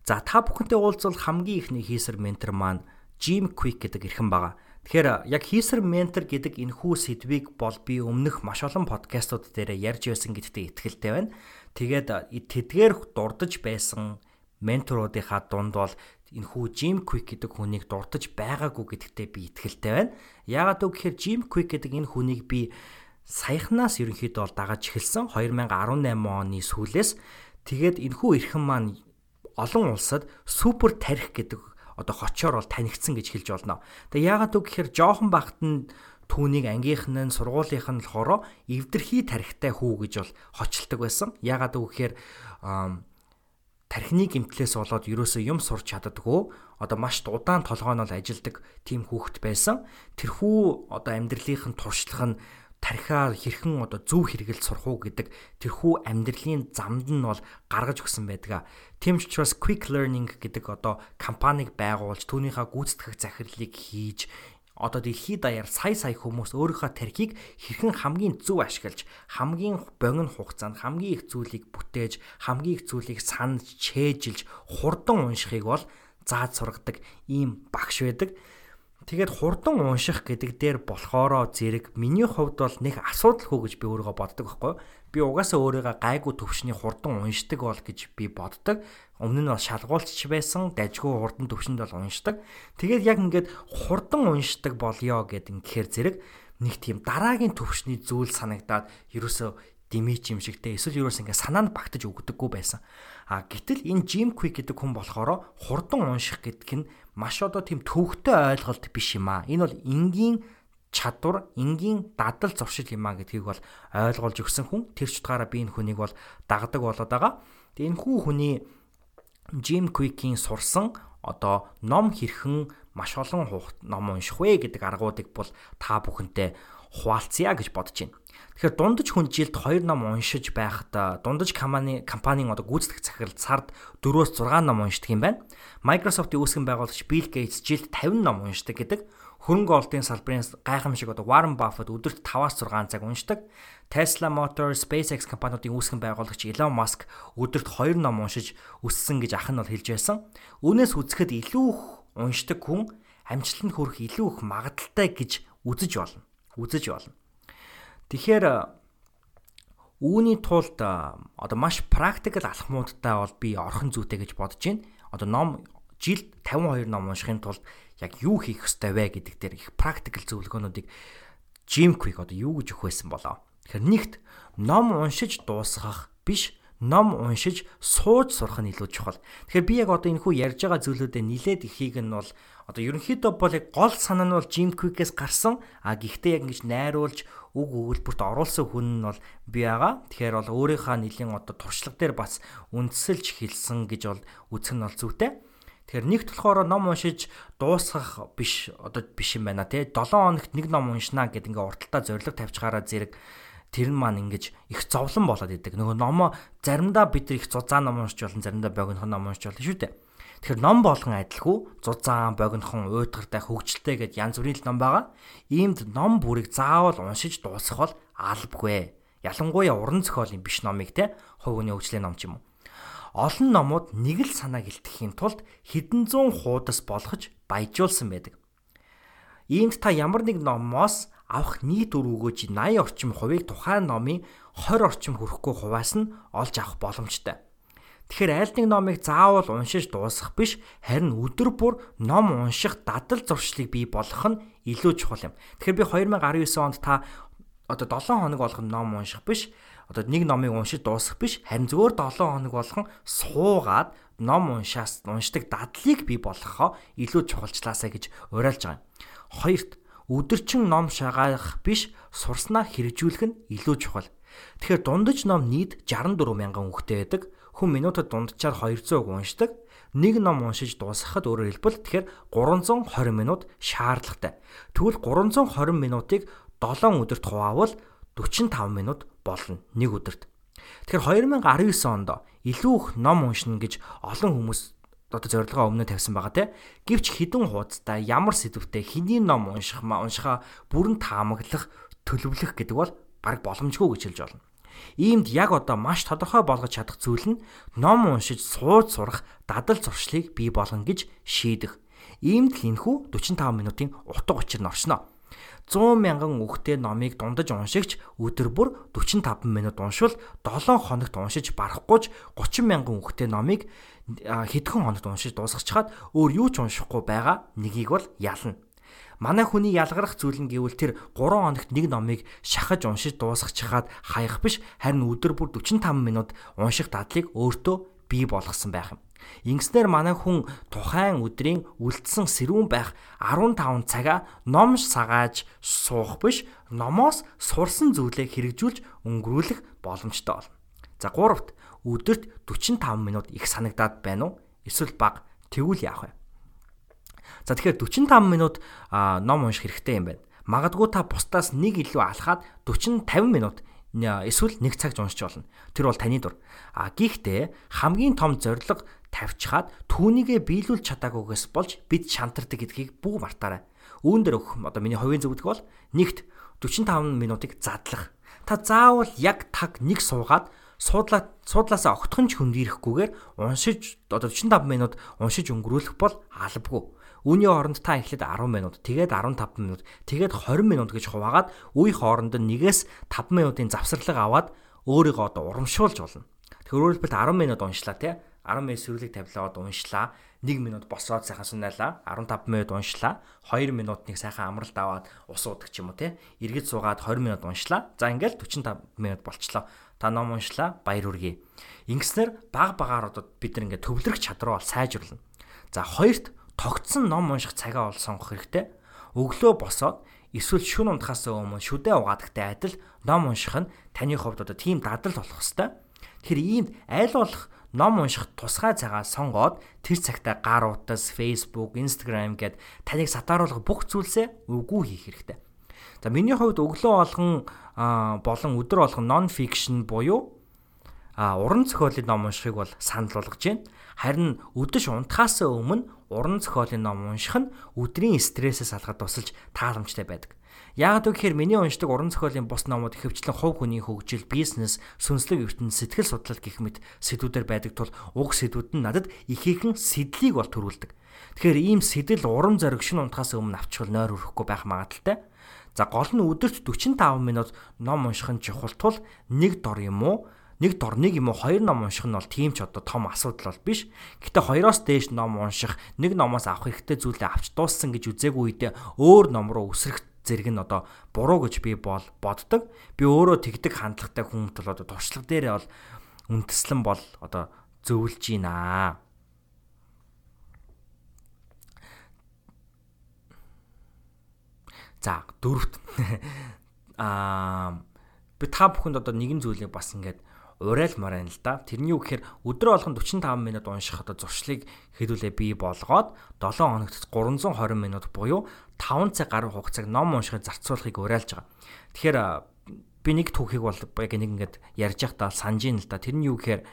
За та бүхэнтэй уулзвал хамгийн ихний хийсэр ментор маань Jim Quick гэдэг эрхэн байгаа. Тэгэхээр яг хийсэр ментор гэдэг энэхүү сэдвийг бол би өмнөх маш олон подкастууд дээр ярьж байсан гэдэгт итгэлтэй байна. Тэгээд тэдгээр дурдж байсан менторуудынхаа дунд бол энэ хүү Jim Quick гэдэг хүнийг дурдж байгаагүй гэдэгтээ би итгэлтэй байна. Яагаад үг гэхээр Jim Quick гэдэг энэ хүнийг би саяхнаас ерөнхийдөө бол дагаж эхэлсэн 2018 оны сүүлээс тэгээд энэхүү эрхэм маань олон улсад супер тарих гэдэг одоо хочоор бол танигдсан гэж хэлж болно. Тэгээ яагаад үг гэхээр жоохон багт нь түүнийг ангийнх нь сургуулийнх нь болохоор эвдэрхий тарихтай хүү гэж бол хочилдог байсан. Яагаад үг гэхээр тархины гимтлээс болоод ерөөсөө юм сурч чаддаггүй одоо маш удаан толгой нь бол ажилдаг тийм хүүхэд байсан. Тэрхүү одоо амьдралынх нь туршлах нь тархиа хэрхэн одоо зөв хэрэгэл сурах уу гэдэг тэрхүү амьдралын замд нь бол гаргаж өгсөн байдаг. Тийм ч учраас quick learning гэдэг одоо компанийг байгуулж түүнийхээ гүйцэтгэх захирлыг хийж одоо дэлхийд даяар сая сая хүмүүс өөрийнхөө тархийг хэрхэн хамгийн зөв ашиглаж хамгийн богино хугацаанд хамгийн их зүйлийг бүтээж хамгийн их зүйлийг санаж чэйжилж хурдан уншихыг бол зааж сургадаг ийм багш байдаг. Тэгээд хурдан унших гэдэг дээр болохоро зэрэг миний хувьд бол нэг асуудал хөө гэж би өөрийгөө боддог байхгүй. Би угаасаа өөрийгөө гайгүй төвшний хурдан уншдаг бол гэж би боддог. Өмнө нь бол шалгуулч байсан, дажгүй хурдан төвшөнд бол уншдаг. Тэгээд яг ингээд хурдан уншдаг болёо гэд ингэхээр зэрэг нэг тийм дараагийн төвшний зүйл санагдаад ерөөсөө димич юм шигтэй эсвэл ерөөс ингээ санаанд багтаж өгдөггүй байсан. А гэтэл энэ Jim Quick гэдэг хүн болохоор хурдан унших гэдэг нь маш одоо тийм төвхтэй ойлголт биш юм аа. Энэ бол энгийн чадвар, энгийн дадал зуршил юм аа гэдгийг бол ойлгуулж өгсөн хүн. Тэр ч утгаараа би энэ хүнийг бол дагдаг болоод байгаа. Тэгээ энэ хүү хүний Jim Quick-ийн сурсан одоо ном хэрхэн маш олон ном унших вэ гэдэг аргуудыг бол та бүхэнтэй хуваалцъя гэж бодож байна. Тэгэхээр дундаж хүн жилд 2 ном уншиж байхад дундаж компани компанийн одоо гүйцэтгэх захирал сард 4-6 ном уншдаг юм байна. Microsoft-ийн үүсгэн байгуулагч Bill Gates жилд 50 ном уншдаг гэдэг. Хөрөнгө оолтын салбарын гайхамшиг одоо Warren Buffett өдөрт 5-6 цаг уншдаг. Tesla Motors, SpaceX компаниудын үүсгэн байгуулагч Elon Musk өдөрт 2 ном уншиж өссөн гэж ах нь бол хэлж байсан. Үүнээс үзэхэд илүү их уншдаг хүн амжилтанд хүрэх илүү их магадaltaй гэж үзэж болно. Үзэж болно. Тэгэхээр үүний тулд одоо маш практикл алхмуудтай бол би орхон зүйтэй гэж бодож байна. Одоо ном жилд 52 ном уншихын тулд яг юу хийх ёстой вэ гэдэг дээр их практикл зөвлөгөөнүүдийг Jim Quick одоо юу гэж өгөх байсан болоо. Тэгэхээр нэгт ном уншиж дуусгах биш ном уншиж сууж сурах нь илүү чухал. Тэгэхээр би яг одоо энэ хүү ярьж байгаа зүйлүүдэд нилээд ихийг нь бол одоо ерөнхийдөө бол яг гол санаа нь бол Jim Quick-ээс гарсан. А гэхдээ яг ингэж найруулж үг өгүүлбэрт оруулсан хүн нь бол би байгаа. Тэгэхээр бол өөрийнхөө нэлийн одоо туршлага дээр бас үндсэлж хэлсэн гэж бол үзэх нь бол зүйтэй. Тэгэхээр нэгт болохоор ном уншиж дуусгах биш одоо биш юм байна тий. 7 хоногт нэг ном уншнаа гэд ингээ урталтаа зориг тавьчихаараа зэрэг тэр нь маань ингэж их зовлон болоод идэг. Нөгөө номоо заримдаа бид их зузаан ном уншиж болно, заримдаа богинохон ном уншиж болно шүү дээ. Тэгэхээр ном болгон адилгүй зузаан, богинохон, уйдгартай, хөгжилтэй гэд янз бүрийн ном байгаа. Иймд ном бүрийг заавал уншиж дуусгах бол албагүй. Ялангуяа уран зохиолын биш номыг те хувийн хөгжлийн ном ч юм уу. Олон номууд нэг л санааг илтгэхийн тулд хэдэн зуун хуудас болгож баяжуулсан байдаг. Иймд та ямар нэг номоос авах нийт үр өгөөж 80 орчим хувийг тухайн номын 20 орчим хүрэхгүй хуваас нь олж авах боломжтой. Тэгэхээр аль нэг номыг заавал уншиж дуусгах биш, харин өдөр бүр ном унших дадал зуршлыг бий болгох нь илүү чухал юм. Тэгэхээр би 2019 онд та одоо 7 хоног болгон ном унших биш, одоо нэг номыг уншиж дуусгах биш, харин зөвхөн 7 хоног болгон суугаад ном уншаас уншдаг дадлыг бий болгохоо илүү чухалчлаасаа гэж уриалж байгаа юм. Хоёрт өдөрчин ном шагаах биш, сурснаа хэрэгжүүлэх нь илүү чухал. Тэгэхээр дундаж ном нийт 64 мянган үгтэй байдаг хүн минутад дунджаар 200 үг уншдаг. Нэг ном уншиж дуусгахад өөрөөр хэлбэл тэгэхээр 320 минут шаардлагатай. Тэгвэл 320 минутыг 7 өдөрт хуваавал 45 минут болно нэг өдөрт. Тэгэхээр 2019 онд илүү их ном уншина гэж олон хүмүүс одоо зорилгоо өмнө тавьсан байгаа те. Гэвч хідэн хуудастай ямар сэдвтэй хэний ном унших ма уншихаа бүрэн таамаглах төлөвлөх гэдэг бол баг боломжгүй гэж хэлж болно. Иймд яг одоо маш тодорхой болгож чадах зүйл нь ном уншиж сууж сурах дадал зуршлыг бий болгоно гэж шийдэх. Иймд л энэхүү 45 минутын утга учир нь оршно. 100 мянган үгтэй номыг дундаж уншигч өдөр бүр 45 минут уншвал 7 хоногт уншиж барахгүй 30 мянган үгтэй номыг хэдхэн хоногт уншиж дуусгачихад өөр юу ч уншихгүй байгаа нэгийг бол ялна. Манай хүний ялгарх зүйл нь гэвэл тэр 3 хоногт нэг номыг шахаж уншиж дуусгачихад хаях биш харин өдөр бүр 45 минут унших дадлыг өөртөө бий болгосон байх юм. Ингэснээр манай хүн тухайн өдрийн үлдсэн сэрүүн байх 15 цагаа ном сагааж суух биш номоос сурсан зүйлээ хэрэгжүүлж өнгөрүүлэх боломжтой болно. За гуравт өдөрт 45 минут их санагдаад байна уу? Эсвэл бага тэгвэл яах вэ? За тэгэхээр 45 минут ном унших хэрэгтэй юм байна. Магадгүй та бусдаас нэг илүү алхаад 40 50 минут эсвэл 1 цаг уншиж болно. Тэр бол таны дур. А гэхдээ хамгийн том зорилго тавьчихад түүнийгээ биелүүлж чадаагүйгээс болж бид шантардаг гэдгийг бүх мартаарай. Үүн дээр өгөх одоо миний хувийн зөвлөгөө бол нэгт 45 минутыг задлах. Та заавал яг таг нэг суугаад суудлаа суудлаасаа огтхон ч хөндөрөхгүйгээр уншиж одоо 45 минут уншиж өнгөрүүлэх бол албагүй. Үүний хооронд та эхлээд 10 минут, тэгээд 15 минут, тэгээд 20 минут гэж хуваагаад үе хооронд нь нэгээс 5 минутын завсарлага аваад өөрийгөө одоо урамшуулж болно. Тэгэхээр өөрөлдөлт 10 минут уншлаа тий. 10 минут сэрүүлэг тавилаад уншлаа. 1 минут босоод сайхан сунаалаа. 15 минут уншлаа. 2 минутыг сайхан амралт аваад ус уудаг ч юм уу тий. Иргэд суугаад 20 минут уншлаа. За ингээл 45 минут болчлоо. Та ном уншлаа. Баяр хүргэе. Ингэснээр баг багаар одоо бид ингээд төвлөрөх чадвар бол сайжруулна. За хоёрт тогтсон ном унших цагаа ол сонгох хэрэгтэй. Өглөө босоод эсвэл шүн унтахаас өмнө шүдэ угаадагтай адил ном унших нь таны хувьд одоо тийм дадал болох хэвээр. Тэгэхээр ийм айл болох ном унших тусгай цагаа сонгоод тэр цагтаа гар утас, Facebook, Instagram гэд таныг сатааруулах бүх зүйлсээ үгүй хийх хэрэгтэй. За миний хувьд өглөө болгон болон өдөр болгон non fiction буюу а уран зохиолын ном уншихыг бол санал болгож байна. Харин өдөш унтахаас өмнө уран зохиолын ном унших нь өдрийн стрессээс алхад тусалж тааламжтай байдаг. Яагаад гэвэл миний уншдаг уран зохиолын бус номууд ихэвчлэн хувь хүний хөгжил, бизнес, сүнслэг ертөнд сэтгэл судлал гэх мэт сэдвүүдээр байдаг тул уг сэдвүүд нь надад их ихэнх сэдлийг бол төрүүлдэг. Тэгэхээр ийм сэдэл урам зориг шин унтахаас өмнө авчихвал нойр өрөхгүй байх магадaltaй. За гол нь өдөрт 45 минут ном унших нь чухал тул нэг дор юм уу нэг дор нэг юм уу хоёр ном унших нь бол тийм ч одоо том асуудал бол биш. Гэтэ хоёроос дээш ном унших, нэг номоос авах хэрэгтэй зүйлээ авч дууссан гэж үзээгүй үедээ өөр ном руу өсрөх зэрэг нь одоо буруу гэж би бол боддог. Би өөрөө тэгдэг хандлагатай хүн бол одоо туршлага дээрээ бол үндэслэн бол одоо зөвлөж гинэ. За дөрөвт (laughs) аа би та бүхэнд одоо нэгэн зүйлийг бас ингээд урайлмаар байна л да. Тэрний үг гэхээр өдрөө болгон 45 минут унших одоо зуршлыг хэдүүлээ бий болгоод 7 хоногт 320 минут буюу 5 цаг гаруй хугацааг ном уншихыг зарцуулахыг уриалж байгаа. Тэгэхээр би нэг түүхийг бол яг нэг ингээд ярьж байхдаа санаж ин л да. Тэрний юу гэхээр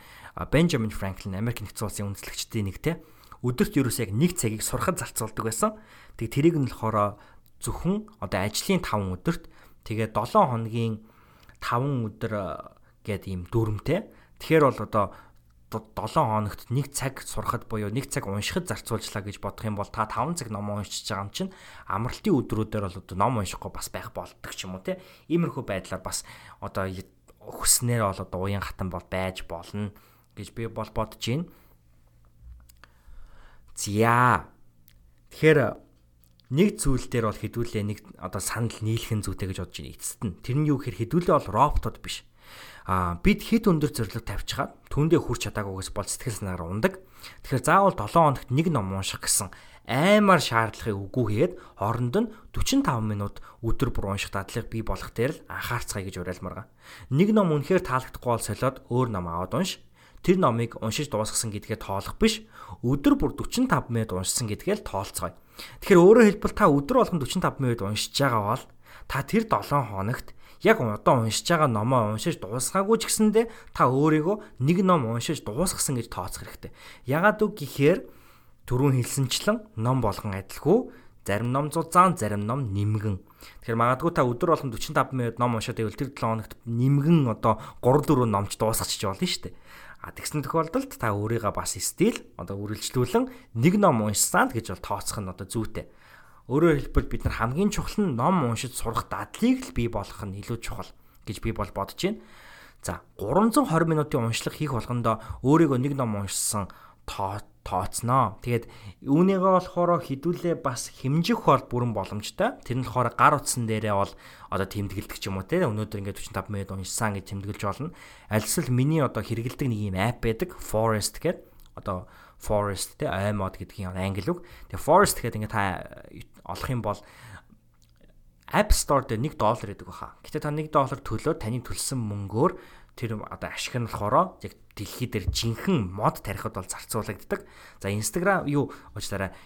Бенджамин Франклин Америк нэгдсэн улсын үндэслэгчдийн нэг те өдөрт ерөөсөө яг нэг цагийг сурахад зарцуулдаг байсан. Тэг тэрийг нь болохоор зөвхөн одоо ажлын 5 өдөрт тэгээ 7 хоногийн 5 өдөр гэд ийм дүрмтэй. Тэгэхээр бол одоо 7 хоногт 1 цаг сурахад буюу 1 цаг уншихад зарцуулжлаа гэж бодох юм бол та 5 цаг ном уншиж байгаа юм чинь амралтын өдрүүдээр бол одоо ном уншихгүй бас байх болдог ч юм уу те. Иймэрхүү байдлаар бас одоо хүснээр бол одоо уян хатан бол байж болно гэж би бол бодож байна. Зя. Тэгэхээр нэг зүйл дээр бол хэдүүлээ нэг одоо санал нийлхэн зүйтэй гэж бодож байна эцэст нь. Тэр нь юу гэхээр хэдүүлээ бол роботод биш а бид хэд өндөр зорилго тавьчихад түүндээ хүрч чадаагүйгээс бол сэтгэл санаагаар ундаг. Тэгэхээр заавал 7 хоногт нэг ном унших гэсэн аймаар шаардлагыг үгүй хийгээд хооронд нь 45 минут өдөр бүр унших дадлыг бий болох дээр л анхаарцгаая гэж уриалмаар байгаа. Нэг ном үнэхээр таалагдахгүй бол солиод өөр ном аваад унш. Тэр номыг уншиж дуусгасан гэдгээ тоолох биш. Өдөр бүр 45 минут уншсан гэдгээ л тоолцгоё. Тэгэхээр өөрөөр хэлбэл та өдөр болгон 45 минут уншиж байгаа бол та тэр 7 хоногт яг одоо уншиж байгаа номоо уншиж дуусгаагүй ч гэсэндэ та өөрийгөө нэг ном уншиж дуусгасан гэж тооцох хэрэгтэй. Ягаад үг гэхээр түрүүн хэлсэнчлэн ном болгон адилгүй зарим ном зузаан зарим ном нэмгэн. Тэгэхээр магадгүй та өдөр болгон 45 минут ном уншаад байвал тэр 7 хоногт нэмгэн одоо 3 4 номч дуусгачих болно шүү дээ. А тэгсэн тохиолдолд та өөрийгөө бас стил одоо үргэлжлүүлэн нэг ном уншсан гэж бол тооцох нь одоо зүйтэй. Өөрөөр хэлбэл бид нар хамгийн чухал нь ном уншиж сурах дадлыг л бий болгох нь илүү чухал гэж би бол бодож байна. За 320 минутын уншлага хийх болгондоо өөрийгөө нэг ном уншсан тооцноо. Тэгээд үүнийгээ болохоор хідүүлээ бас хэмжих бол бүрэн боломжтой. Тэр нь болохоор гар утсан дээрээ бол одоо тэмдэглэдэг ч юм уу те. Өнөөдөр ингээд 45 минут уншсан гэж тэмдэглэж болно. Альсвал миний одоо хэрэгэлдэг нэг юм апп байдаг. Forest гэдэг. Одоо Forest те iMod гэдгийн англи үг. Тэгээ Forest гэдэг ингээд та олох юм бол App Store дээр 1 доллар гэдэг баха. Гэтэ та 1 доллар төлөө таны төлсөн мөнгөөр тэр одоо ашиг нь болохоор яг дэлхий дээр жинхэнэ мод тарихад бол зарцуулагддаг. За Instagram юу уучлаарай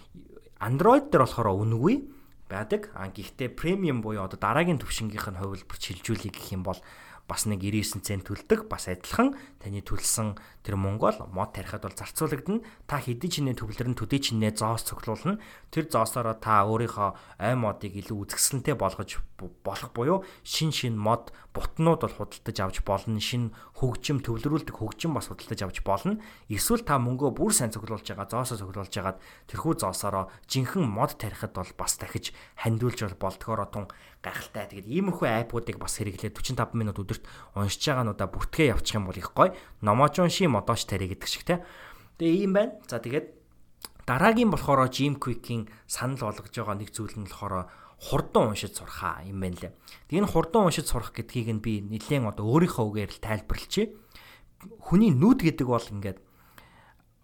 Android дээр болохоор үнэгүй байдаг. А гэхдээ премиум буюу одоо дараагийн төвшингийнх нь хувилбар шилжүүлэх гэх юм бол бас нэг 99 цент төлдөг. Бас адилхан таны төлсөн тэр Монгол мод тарихад бол зарцуулагдана. Та хэдий ч нэ төвлөрн төдий ч нэ зоос цуглуулна. Тэр зоосороо та өөрийнхөө ай модыг илүү үзэсгэлэнтэй болгож болох буюу шин шин мод бутнууд бол худалдаж авч болно. Шин хөгжим төвлөрүүлдэг хөгжим бас худалдаж авч болно. Эсвэл та мөнгөө бүр сайн цуглуулж байгаа зоосоо цуглуулж хагаад тэрхүү зоосороо жинхэнэ мод тарихад бол бас дахиж хандиулж бол болдгоороо тун гайхалтай. Тэгээд иймэрхүү аппуудыг бас хэрэглээд 45 минут өдөрт уншиж байгаануудаа бүртгээ явуучих юм бол их гоё. Номоожон ши модооч тари гэдэг шиг те. Тэгээ ийм байна. За тэгээд дараагийн болохоор Jim Quick-ийн санал болгож байгаа нэг зүйл нь болохоор хурдан уншиж сурхаа юм байна лээ. Тэгээ энэ хурдан уншиж сурах гэдгийг нь би нэлээд одоо өөрийнхөө үгээр л тайлбарлчихъя. Хүний нүд гэдэг бол ингээд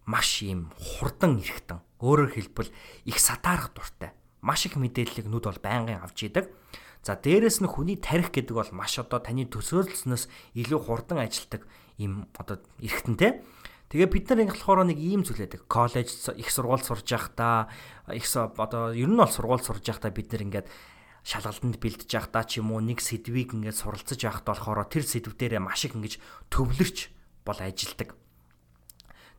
маш юм хурдан эргэтэн. Өөрөөр хэлбэл их сатаарах дуртай. Маш их мэдээллийг нүд бол байнгын авч идэг. За дээрэс нь хүний тарих гэдэг бол маш одоо таны төсөөлснөөс илүү хурдан ажилтдаг юм одоо эргэтэнтэй. Тэгээ бид нар ингэ болохоор нэг ийм зүйл байдаг. Коллеж их сургууль сурж байхдаа их одоо ер нь бол сургууль сурж байхдаа бид нар ингээд шалгалтанд бэлдэж байхдаа ч юм уу нэг сэдвийг ингээд суралцж байхдаа болохоор тэр сэдв дээрээ маш их ингэж төвлөрч бол ажилдаг.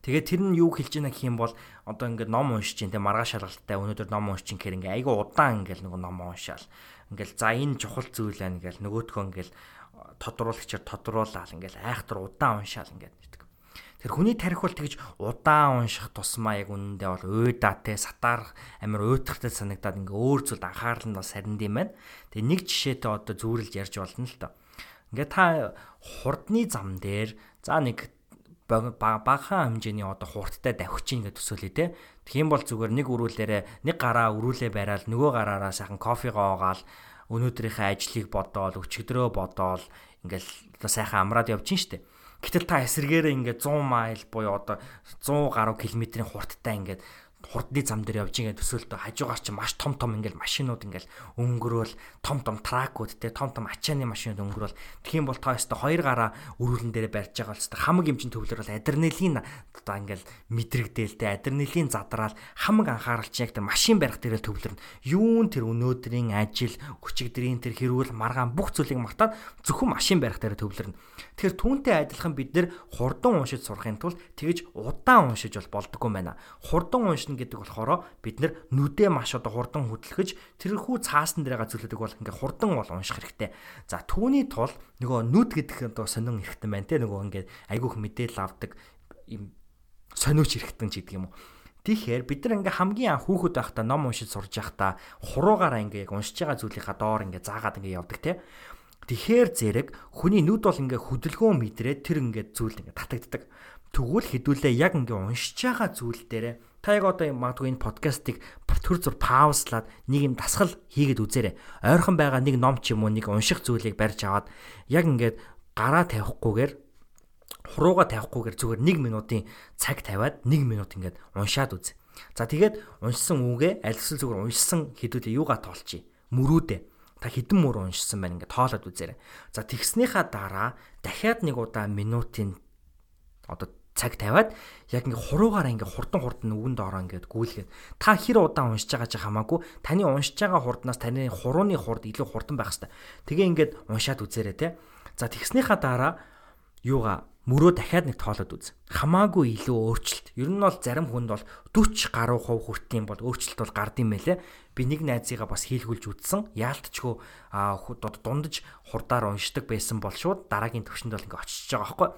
Тэгээд тэр нь юу хэлж ийна гэх юм бол одоо ингээд ном уншиж чинь те маргааш шалгалттай өнөөдөр ном уншиж чинь гэхээр ингээ айгүй удаан ингээл нэг ном уншаал ингээл за энэ чухал зүйл байна ингээл нөгөөдхөө ингээл тодруулагчаар тодруулаад ингээл айхтар удаан уншаал ингээд гэдэг. Тэр хүний тарих бол тэгж удаан унших тусмаа яг үнэндээ бол уйдаатай сатаар амир уйтгартай санагдаад ингээ өөр зүйлд анхаарал нь бас саринд юм байна. Тэгээ нэг жишээтэй одоо зүүрэлж ярьж болно л доо. Ингээ та хурдны зам дээр за нэг багахан хэмжээний одоо хурдтай давхиж ийн гэж төсөөлөе те. Тэгхийн бол зүгээр нэг өрүүлээрээ нэг гараа өрүүлээ бариад нөгөө гараараа сайхан кофегоо оогаал өнөөдрийнхээ ажлыг бодоол өчигдрөө бодоол ингээл одоо сайхан амраад явж ин штэ. Гэтэл та эсэргээрээ ингээд 100 майл буюу одоо 100 гаруй километрийн хурдтай ингээд хурдны зам дээр явж байгаа төсөөлтөө хажуугаар чи маш том том ингээл машинууд ингээл өнгөрөөл том том тракууд те том том ачааны машинууд өнгөрөөл. Юм бол та өстө хоёр гараа өрүүлэн дээр барьж байгаа л өстө. Хамаг эмчин төвлөр бол адреналин одоо ингээл мэдрэгдээл те адреналин задраал хамаг анхаарал чи яг тэр машин барих дээр төвлөрнө. Юун тэр өнөөдрийн ажил өчигдрийн тэр хэрүүл маргаан бүх зүйлийг магтаад зөвхөн машин барих дээр төвлөрнө. Тэгэхээр түүнтэй адилхан бид нэр хурдан уншиж сурахын тулд тэгж удаан уншиж бол болдгоо байна. Хурдан уншина болно гэдэг болохоор бид нар нүдээ маш одоо хурдан хөдөлгөж тэрхүү цаасан дээр байгаа зүйлүүдийг бол ингээ хурдан бол унших хэрэгтэй. За түүний тул нөгөө нүд гэдэг одоо сонин хэрэгтэй байна те нөгөө ингээ айгүйх мэдээлэл авдаг юм сониуч хэрэгтэй ч гэдэг юм уу. Тэгэхээр бид нар ингээ хамгийн анх хүүхэд байхдаа ном уншиж сурж байхдаа хуруугаараа ингээ яг уншиж байгаа зүйлийнхаа доор ингээ заагаад ингээ явдаг те. Тэгэхээр зэрэг хүний нүд бол ингээ хөдөлгөөн мэдрээд тэр ингээ зүйл ингээ татагддаг. Тэгвэл хэдүүлээ яг ингээ уншиж байгаа зүйл дээрээ Та яг одоо магадгүй энэ подкастыг төр зур паузлаад нэг юм дасгал хийгээд үзээрэй. Ойрхон байгаа нэг ном ч юм уу нэг унших зүйлийг барьж аваад яг ингээд гараа тавихгүйгээр хурууга тавихгүйгээр зүгээр 1 минутын цаг тавиад 1 минут ингээд уншаад үз. За тэгээд уншсан үгээ альсэл зүгээр уншсан хэдүүлээ юугаа тоолчих. Мөрүүдээ та хэдэн мөр уншсан байна ингээд тоолоод үзээрэй. За тэгснийхаа дараа дахиад нэг удаа минутын одоо цаг тавиад яг ингээ хуруугаараа ингээ хурдан хурдан үгэнд ороо ингээд гүйлгээд та хэр удаан уншиж байгаа ч хамаагүй таны уншиж байгаа хурднаас таны хурууны хурд илүү хурдан байх хэвээр. Тэгээ ингээд уншаад үзээрэй те. За тэгснийхаа дараа юугаа мөрөө дахиад нэг тоолоод үз. Хамаагүй илүү өөрчлөлт. Ер нь бол зарим хүнд бол 40 гаруй хувь хүртийн бол өөрчлөлт бол гардыг мэлээ. Би нэг найзыгаа бас хийлгүүлж үзсэн. Яалтчгүй дундаж хурдаар уншдаг байсан бол шууд дараагийн төвшөнд бол ингээ очиж байгаа байхгүй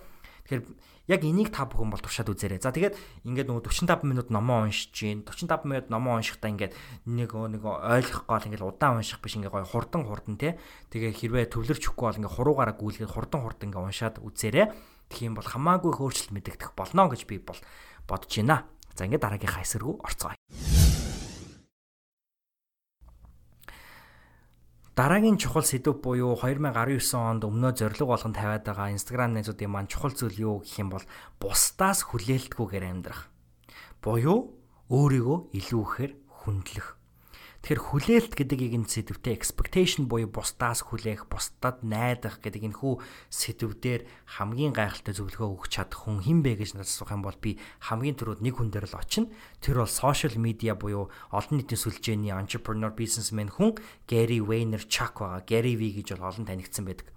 Тэгэхээр яг энийг та бүхэн бол туршаад үзээрэй. За тэгээд ингээд нөгөө 45 минут номоо уншиж гин 45 минут номоо уншихдаа ингээд нэг нэг ойлгох гол ингээд удаан унших биш ингээд гоё хурдан хурдан тий. Тэгээ хэрвээ төвлөрч өгөхгүй бол ингээд хуруугаараа гүйлгээд хурдан хурдан ингээд уншаад үзээрэй. Тэгэх юм бол хамаагүй хөөрчлөлт мэдэгдэх болно гэж би бол бодож байна. За ингээд дараагийнхаа хэсэг рүү орцгоё. Дараагийн чухал сэдв буюу 2019 онд өмнөө зорилго болгон тавиад байгаа Instagram найзуудын маань чухал зүйл юу гэх юм бол бусдаас хүлээлтгүйгээр амьдрах. Буюу өөрийгөө илүү ихээр хүндлэх. Тэгэхээр хүлээлт гэдгийг энэ сэдвтэ expectation буюу бусдаас хүлээх, бусдад найдах гэдэг энэ хүү сэдвээр хамгийн гайхалтай зөвлөгөө өгч чадах хүн хэн бэ гэж надад асуух юм бол би хамгийн түрүүд нэг хүн дээр л очино. Тэр бол social media буюу олон нийтийн сүлжээний entrepreneur businessman хүн Gary Vaynerchuk байгаа. Gary V гэж бол олон танигдсан байдаг.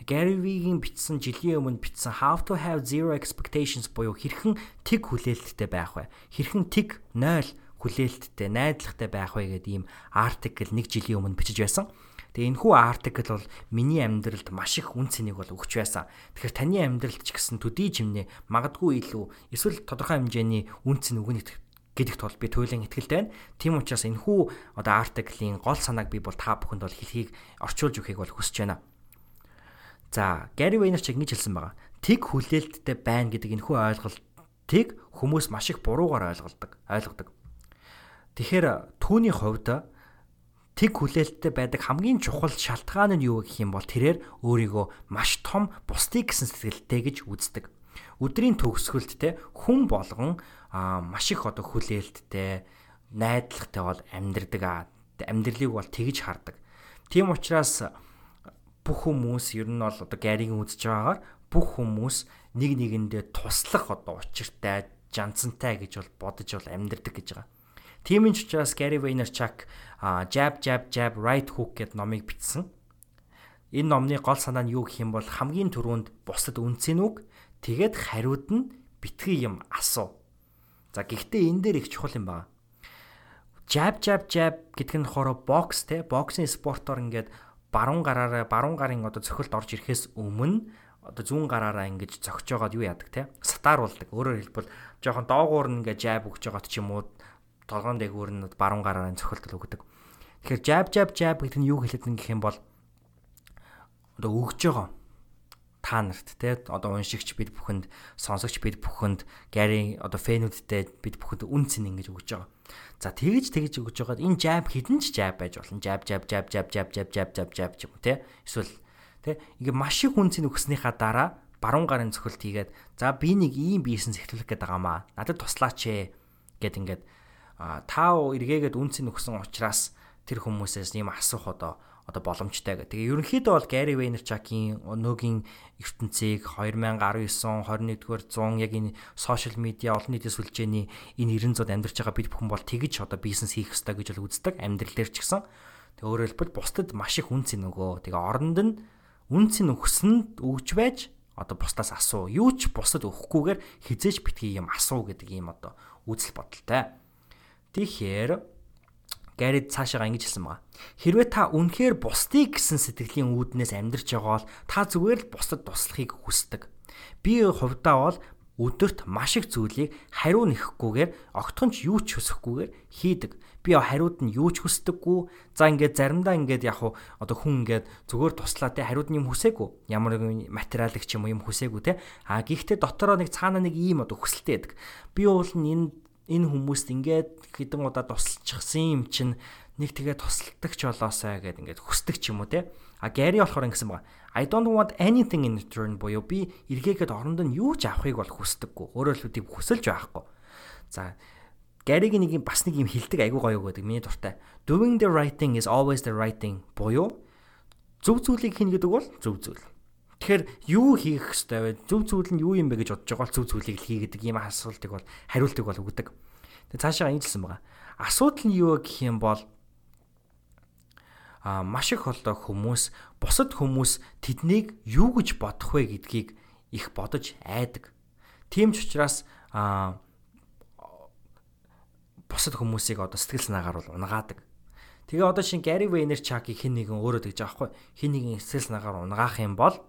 Gary V-гийн бичсэн жилийн өмнө бичсэн How to have zero expectations буюу хэрхэн тэг хүлээлттэй байх вэ? Хэрхэн тэг 0 хүлээлттэй, найдвартай байх вэ гэдэг ийм артикл нэг жилийн өмнө бичиж байсан. Тэгээ энэ хүү артикл бол миний амьдралд маш их үн цэнийг бол өгч байсан. Тэгэхээр таны амьдралд ч гэсэн төдий чимнээ магадгүй илүү эсвэл тодорхой хэмжээний үн цэн өгнө гэдэгт бол би туйлын ихтгэлтэй байна. Тийм учраас энэ хүү одоо артиклийн гол санааг би бол та бүхэнд бол хэлхийг орчуулж өгөхийг бол хүсэж байна. За, Gary Vaynerchuk ингэж хэлсэн байгаа. Тэг хүлээлттэй байна гэдэг энэ хүү ойлголтыг хүмүүс маш их буруугаар ойлгодог, ойлгодог. Тэгэхээр түүний хувьд тэг хүлээлттэй байдаг хамгийн чухал шалтгаан нь юу гэх юм бол тэрээр өөрийгөө маш том бусдыг гэсэн сэтгэлтэй гэж үздэг. Өдрийн төгсгөлд те хүн болгон маш их одоо хүлээлттэй, найдвартай бол амьдрдаг аа. Амьдралыг бол тэгж хардаг. Тийм учраас бүх хүмүүс ер нь бол одоо гаригийн үзэж байгаагаар бүх хүмүүс нэг нэгэндээ туслах одоо учиртай, жанцантай гэж бол бодож бол амьдрдаг гэж байгаа. Тийм ч учраас Gary Vaynerchuk Jab Jab Jab Right Hook гэдэг номыг бичсэн. Энэ номны гол санаа нь юу гэх юм бол хамгийн түрүүнд бусдад үнцэн үг тэгээд хариуд нь битгий юм асуу. За гэхдээ энэ дээр их чухал юм байна. Jab Jab Jab гэдэг нь хоороо бокс те боксийн спортоор ингээд баруун гараараа баруун гарын одоо цохилд орж ирэхээс өмнө одоо зүүн гараараа ингэж зогсож байгаад юу яадаг те сатааруулдаг. Өөрөөр хэлбэл жоохон доогуур нь ингээ жаб өгч байгаад ч юм уу толгоон дээгүүр нь баруун гараараа цохилтол өгдөг. Тэгэхээр jab jab jab гэдэг нь юу хэлээд нэг юм бол одоо өгж байгаа та нарт те одоо уншигч бид бүхэнд сонсогч бид бүхэнд Гари одоо фэнүүдтэй бид бүхэнд үн цэн ингэж өгж байгаа. За тэгж тэгж өгж байгаад энэ jab хідэн ч jab байж болно. Jab jab jab jab jab jab jab jab jab ч юм уу те. Эсвэл те ингээ маш их үн цэн өгснийхаа дараа баруун гарын цохилт хийгээд за би нэг ийм бизнес эхлүүлэх гээд байгаамаа. Надад туслаач ээ гэд ингээд таа эргээгээд үнцэн өгсөн учраас тэр хүмүүсээс ийм асуух одоо одоо боломжтой гэх. Тэгээ ерөнхийдөө бол Gary Vaynerchuk-ийн өнөөгийн ертөнцийг 2019 21-р 100 яг энэ сошиал медиа олон нийтийн сүлжээний энэ 90 зууд амьдарч байгаа бид бүхэн бол тэгж одоо бизнес хийх ёстой гэж бол үздэг амьдрал дээр ч гэсэн. Тэгээ өөрөөр хэлбэл бусдад маш их үнцэн өгөө. Тэгээ оронд нь үнцэн өгсөнд өгж байж одоо бусдаас асуу. Юу ч бусдад өгөхгүйгээр хизээж битгий юм асуу гэдэг ийм одоо үзэл бодолтой. Тэгэхээр Гарид цаашаа ингэж хэлсэн байгаа. Хэрвээ та үнэхээр бусдыг гэсэн сэтгэлийн үүднээс амьдрч байгаа бол та зүгээр л бусдад туслахыг хүсдэг. Би хувьдаа бол өдөрт маш их зүйлийг хариу нэхгүйгээр огтхон ч юу ч хүсэхгүйгээр хийдэг. Би хариуд нь юу ч хүсдэггүй. За ингээд заримдаа ингээд яг хуу одоо хүн ингээд зүгээр туслаа те хариуд нь юм хүсээгүй. Ямар нэгэн материалыг ч юм уу юм хүсээгүй те. А гэхдээ дотороо нэг цаана нэг ийм одоо хүсэлтэй байдаг. Би уул нь энэ энэ хүмүүст ингээд хэдэн удаа тусалчихсан юм чинь нэг тэгээ тусалдаг ч болоосай гэд ингээд хүсдэг ч юм уу те. А Гэри болохоор ингэсэн байгаа. I don't want anything in return буюу би эргээгээд оронд нь юу ч авахыг бол хүсдэггүй. Өөрөөр хэлбэл хүсэлж байхгүй. За Гэригийн нэг юм бас нэг юм хилдэг айгу гоё гэдэг миний дуртай. Doing the right thing is always the right thing буюу зөв зүйлийг хийнэ гэдэг бол зөв зүйл. Тэгэхээр юу хийх ёстой вэ? Зөв зүйл нь юу юм бэ гэж бодож байгаа бол зөв зүйлийг л хий гэдэг ийм асуултыг бол хариултыг бол өгдөг. Тэгээ цаашаа ингэсэн байгаа. Асуудал нь юу гэх юм бол а маш их холдоо хүмүүс бусад хүмүүс тэднийг юу гэж бодох вэ гэдгийг их бодож айдаг. Тийм ч учраас а бусад хүмүүсийг одоо сэтгэл санаагаар бол унгаадаг. Тэгээ одоо шин Gary Vaynerchuk-ийг хэн нэгэн өөрөө тэгж байгаа хгүй. Хэн нэгэн сэтгэл санаагаар унгаах юм бол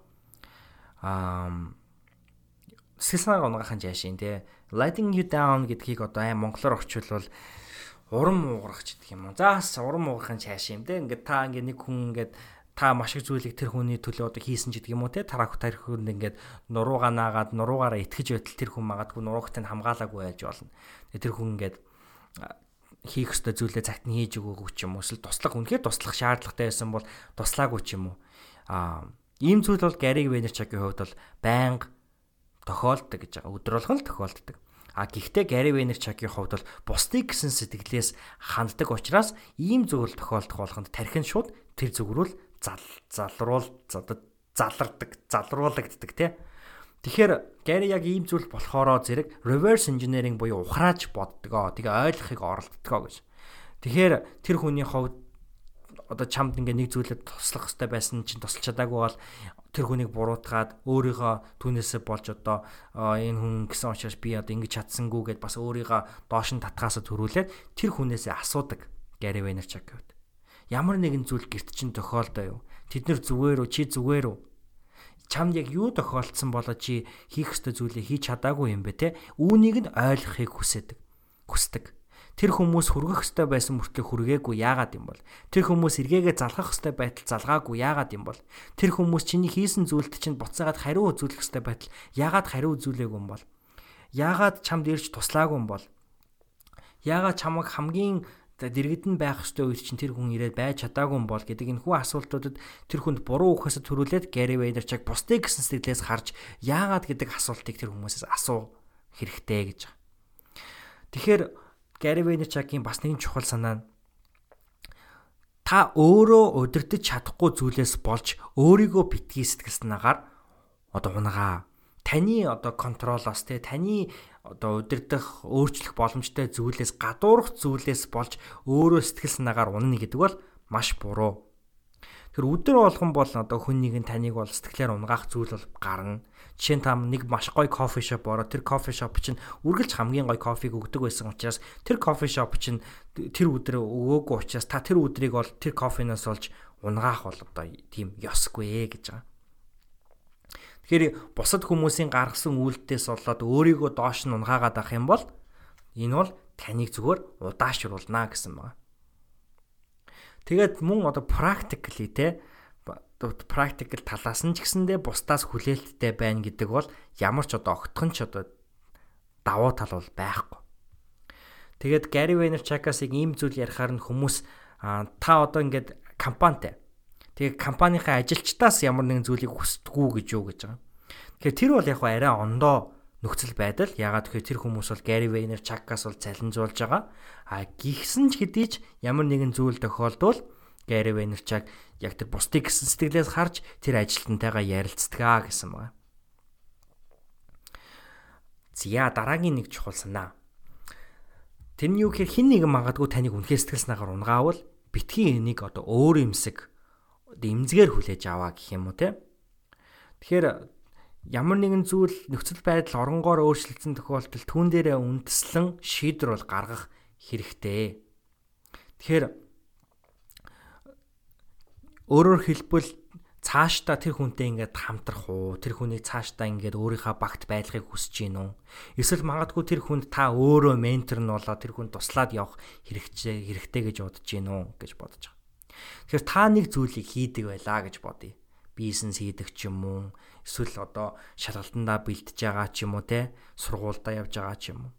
аа сэтгэл санааг унгахын жаашин те letting you down гэдгийг одоо аим монголоор орчуулвал урам уугарах ч гэдэг юм уу. Заас урам уугарахын чааш юм те. Ингээд та ингээд нэг хүн ингээд та маш их зүйлийг тэр хүний төлөө одоо хийсэн ч гэдэг юм уу те. Тарах тарих хүнд ингээд нуруугаа наагаад нуруугаараа итгэж байтал тэр хүн магадгүй нуруугтай нь хамгаалаагүй байж болно. Тэр хүн ингээд хийх ёстой зүйлээ цагт нь хийж өгөөгүй ч юм уу эсвэл туслах үнэхээр туслах шаардлагатай байсан бол туслаагүй ч юм уу. Аа ийм зүйл бол Гариг Венерчагийн хувьд бол байнга тохиолддог гэж байгаа. Өдөр болгон л тохиолддог. А гэхдээ Гари Венерчагийн хувьд бол бусдыг гэсэн сэтгэлээс ханддаг учраас ийм зүйл тохиолдох болгонд тархин шууд тэр зүг рүү зал залруул залардаг залруулагддаг тий. Тэгэхээр Гари яг ийм зүйл болохоороо зэрэг reverse engineering буюу ухрааж боддгоо. Тэгээ ойлгохыг оролддгоо гэж. Тэгэхээр тэр хүний хувьд одоо чамд ингээ нэг зүйлээр туслах хэрэгтэй байсан чинь тусалж чадаагүй бол тэр хүнийг буруутгаад өөрийгөө түүнээсээ болж одоо энэ хүн гэсэн учраас би одоо ингэж чадсангүй гэд бас өөрийгөө доош нь татхаасаа төрүүлээд тэр хүнээсээ асуудаг Гари Вайнерчак гэвд. Ямар нэгэн зүйл гэрт чинь тохиолдоо юу? Тэд нар зүгээр үү? Чи зүгээр үү? Чамд яг юу тохиолдсон болоо чи хийх ёстой зүйлээ хийж чадаагүй юм бэ те? Үүнийг нь ойлгохыг хүсэдэг. Хүсдэг. Тэр хүмүүс хүргэх ёстой байсан мөртлөө хүргээгүй яагаад юм бол? Тэр хүмүүс эргээгээ залгах ёстой байтал залгаагүй яагаад юм бол? Тэр хүмүүс чиний хийсэн зүйлд чинь буцаагаад хариу үзүүлэх ёстой байтал яагаад хариу үзүүлээгүй юм бол? Яагаад чамд ирж туслаагүй юм бол? Яагаад чамайг хамгийн дэргэд нь байх ёстой үед чинь тэр хүн ирээд байж чадаагүй юм бол гэдэг энэ хүү асуултуудад тэр хүнд буруу ухаас төрүүлээд Гэри Вейнерчаг бусдыг гэсэн сэтгэлээс харж яагаад гэдэг асуултыг тэр хүмүүсээс асуу хэрэгтэй гэж. Тэгэхээр Gary Vaynerchuk-ийн бас нэгэн чухал санаа нь та өөрөө удирдах чадахгүй зүйлээс болж өөрийгөө битгий сэтгэл санаагаар одоо унгаа таны одоо контролоос те таны одоо удирдах өөрчлөх боломжтой зүйлээс гадуурх зүйлээс болж өөрөө сэтгэл санаагаар унана гэдэг бол маш буруу. Тэр өдөр болгон бол одоо хүн нэгэн таныг бол сэтгэлээр унгаах зүйл бол гарна. Жишээ нь там нэг маш гоё кофе шоп ороод тэр кофе шоп чинь үргэлж хамгийн гоё кофег өгдөг байсан учраас тэр кофе шоп чинь тэр өдөр өгөөгүй учраас та тэр өдрийг бол тэр кофенаас олж унгаах бол одоо тийм ёсгүй ээ гэж байгаа. Тэгэхээр бусад хүмүүсийн гаргасан үйлдэлээс болоод өөрийгөө доош нь унгаагаад авах юм бол энэ бол таныг зүгээр удаашруулна гэсэн байна. Тэгээд мөн одоо practically те practical талаас нь ч гэсэндээ бусдаас хүлээлттэй байна гэдэг бол ямар ч одоо огтхон ч одоо давуу тал бол байхгүй. Тэгээд Gary Vaynerchuk-аас ийм зүйл ярихаар нь хүмүүс та одоо ингээд компанитай. Тэгээд компанийнхаа ажилчдаас ямар нэгэн зүйлийг хүсдэггүй гэж юу гэж байгаа. Тэгэхээр тэр бол яг арай ондоо нөхцөл байдал. Ягаад гэхээр тэр хүмүүс бол Gary Vaynerchuk-аас бол цалинжуулж байгаа. А гихсэн ч хэдий ч ямар нэгэн зүйл тохиолдвол Gary Vaynerchuk яг тэр бусдыг гэсэн сэтгэлээс харж тэр ажилтнтайгаа ярилцдаг гэсэн байна. Зя дараагийн нэг чухал санаа. Тэрний юу гэхээр хин нэгэн магадгүй таныг үнхээр сэтгэл санаагаар унгаавал битгий энийг одоо өөр юмсэг эмзгээр хүлээж аваа гэх юм уу те. Тэгэхээр ямар нэгэн зүйл нөхцөл байдал оронгоор өөрчлөгдсөн тохиолдолд түүн дээрээ үндэслэн шийдвэр бол гаргах хэрэгтэй. Тэгэхээр өөрөөр хэлбэл цаашдаа тэр хүнтэй ингээд хамтрах уу тэр хүнийг цаашдаа ингээд өөрийнхөө багт байдлахыг хүсэж гин үү эсвэл магадгүй тэр хүнд та өөрөө ментор нь болоо тэр хүнд туслаад явах хэрэгтэй хэрэгтэй гэж бодож гин үү гэж бодож байгаа. Тэгэхээр та нэг зүйлийг хийдэг байлаа гэж бодъё. Бизнес хийдэг ч юм уу эсвэл одоо шалгалтандаа бэлтэж байгаа ч юм уу те сургуульдаа явж байгаа ч юм уу.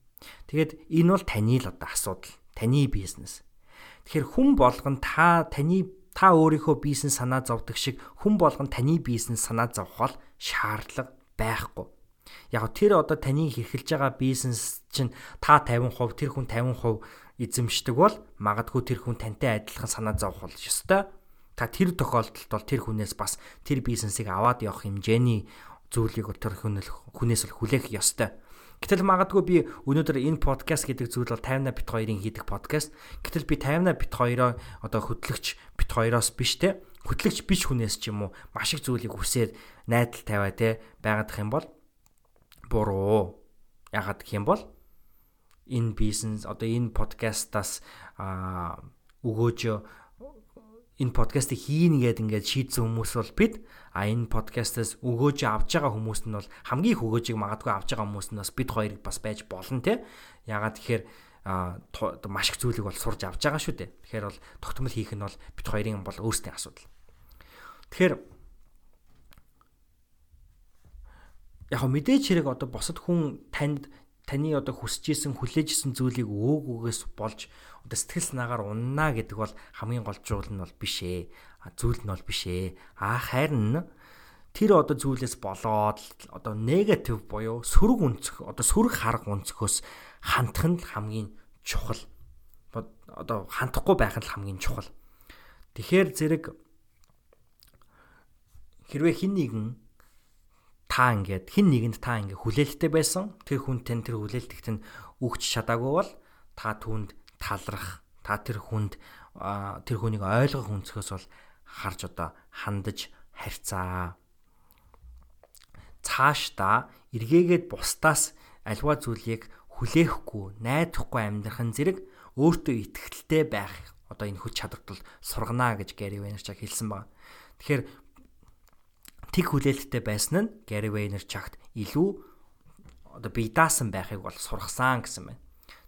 Тэгээд энэ бол таны л одоо асуудал. Таны бизнес. Тэгэхээр хүн болгон та таны та өөрийнхөө бизнес санаа зовдөг шиг хүн болгон таны бизнес санаа зовхол шаардлага байхгүй. Яг тэр одоо таны хэрхэлж байгаа бизнес чинь та 50%, тэр хүн 50% эзэмшдэг бол магадгүй тэр хүн тантай адилхан санаа зовх бол ёстой та тэр тохиолдолд бол тэр хүнээс бас тэр бизнесийг аваад явах хэмжээний зүйлийг тэр хүнээс хүлээх ёстой. Гэтэл магадгүй би өнөөдөр энэ подкаст гэдэг зүйл бол 50 бит 2-ын хийдэг подкаст. Гэтэл би 50 бит 2-оо одоо хөтлөгч бит 2-оос биш те хөтлөгч биш хүнээс ч юм уу маш их зүйлийг хүсээд найдал тавиа те байгаадах юм бол буруу. Ягаад гэх юм бол энэ бизнес одоо энэ подкастаас өгөөж энэ подкастыг хийн гээд ингээд шийдсэн хүмүүс бол бид а энэ подкастаас өгөөж авж байгаа хүмүүс нь бол хамгийн их өгөөжийг магадгүй авж байгаа хүмүүс нь бас бид хоёрыг бас байж болно те. Ягаад тэгэхээр маш их зүйлийг бол сурж авч байгаа шүү дээ. Тэгэхээр бол тогтмол хийх нь бол бид хоёрын бол өөрсдийн асуудал. Тэгэхээр яг мэдээж хэрэг одоо босод хүн танд таны одоо хүсэж исэн хүлээж исэн зүйлийг өөгөөс болж одоо сэтгэл санаагаар уннаа гэдэг бол хамгийн гол зүйл нь бол биш ээ. Зүйл нь бол биш ээ. Аа харин тэр одоо зүйлээс болоод одоо негатив буюу сөрөг үнцөх одоо сөрөг харга үнцөхөөс хандах нь хамгийн чухал. Одоо хандахгүй байх нь хамгийн чухал. Тэгэхээр зэрэг хэрвээ хин нэгэн та ингээд хин нэгэнд та ингээд хүлээлттэй байсан тэр хүн тань тэр хүлээлтэгт нь өгч чадаагүй бол та түүнд талрах та тэр хүнд тэр хүнийг ойлгох өнцгөөс бол харж одоо хандаж харьцаа цаашдаа эргээгээд бусдаас альва зүйлийг хүлээхгүй найдахгүй амьдрах нь зэрэг өөртөө ихтгэлтэй байх одоо энэ хүч чадвартал сургана гэж Гэри Вайнерчаг хэлсэн байна. Тэгэхээр тэг хүлээлттэй байсан нь Gary Vaynerchuk илүү одоо бие даасан байхыг бол сургасан гэсэн байна.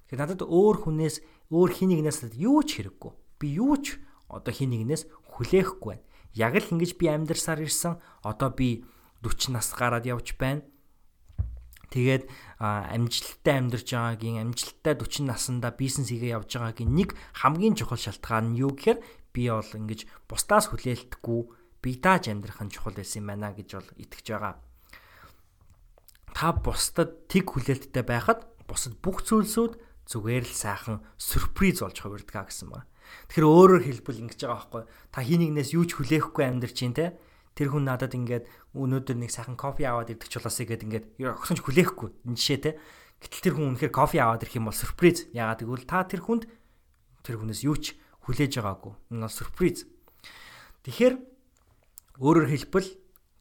Тэгэхээр надад өөр хүнээс өөр хин нэгнээс юу ч хэрэггүй. Би юу ч одоо хин нэгнээс хүлээхгүй байна. Яг л ингэж би амьдарсаар ирсэн. Одоо би 40 нас гараад явж байна. Тэгээд амжилттай амьдарч байгаагийн амжилттай 40 наснда бизнес хийгээ явж байгаагийн нэг хамгийн чухал шалтгаан нь юу гэхээр би бол ингэж бусдаас хүлээлтгүй бие дааж амьдрах нь чухал байсан юм байна гэж бол итгэж байгаа. Та бусдад тэг хүлээлттэй байхад бусад бүх зүйлсүүд зүгээр л сайхан сюрприз болж хувирдгаа гэсэн байна. Тэгэхээр өөрөөр хэлбэл ингэж байгаа байхгүй. Та хий нэгнээс юу ч хүлээхгүй амьдарч чинь те. Тэр хүн надад ингээд өнөөдөр нэг сайхан кофе аваад ирдэг ч болоосэй гэд ингээд огсонч хүлээхгүй. Энэ жишээ те. Гэтэл тэр хүн үнэхээр кофе аваад ирэх юм бол сюрприз. Яагаад гэвэл та тэр хүнд тэр хүнээс юу ч хүлээж байгаагүй. Энэ бол сюрприз. Тэгэхээр Өөрөөр хэлбэл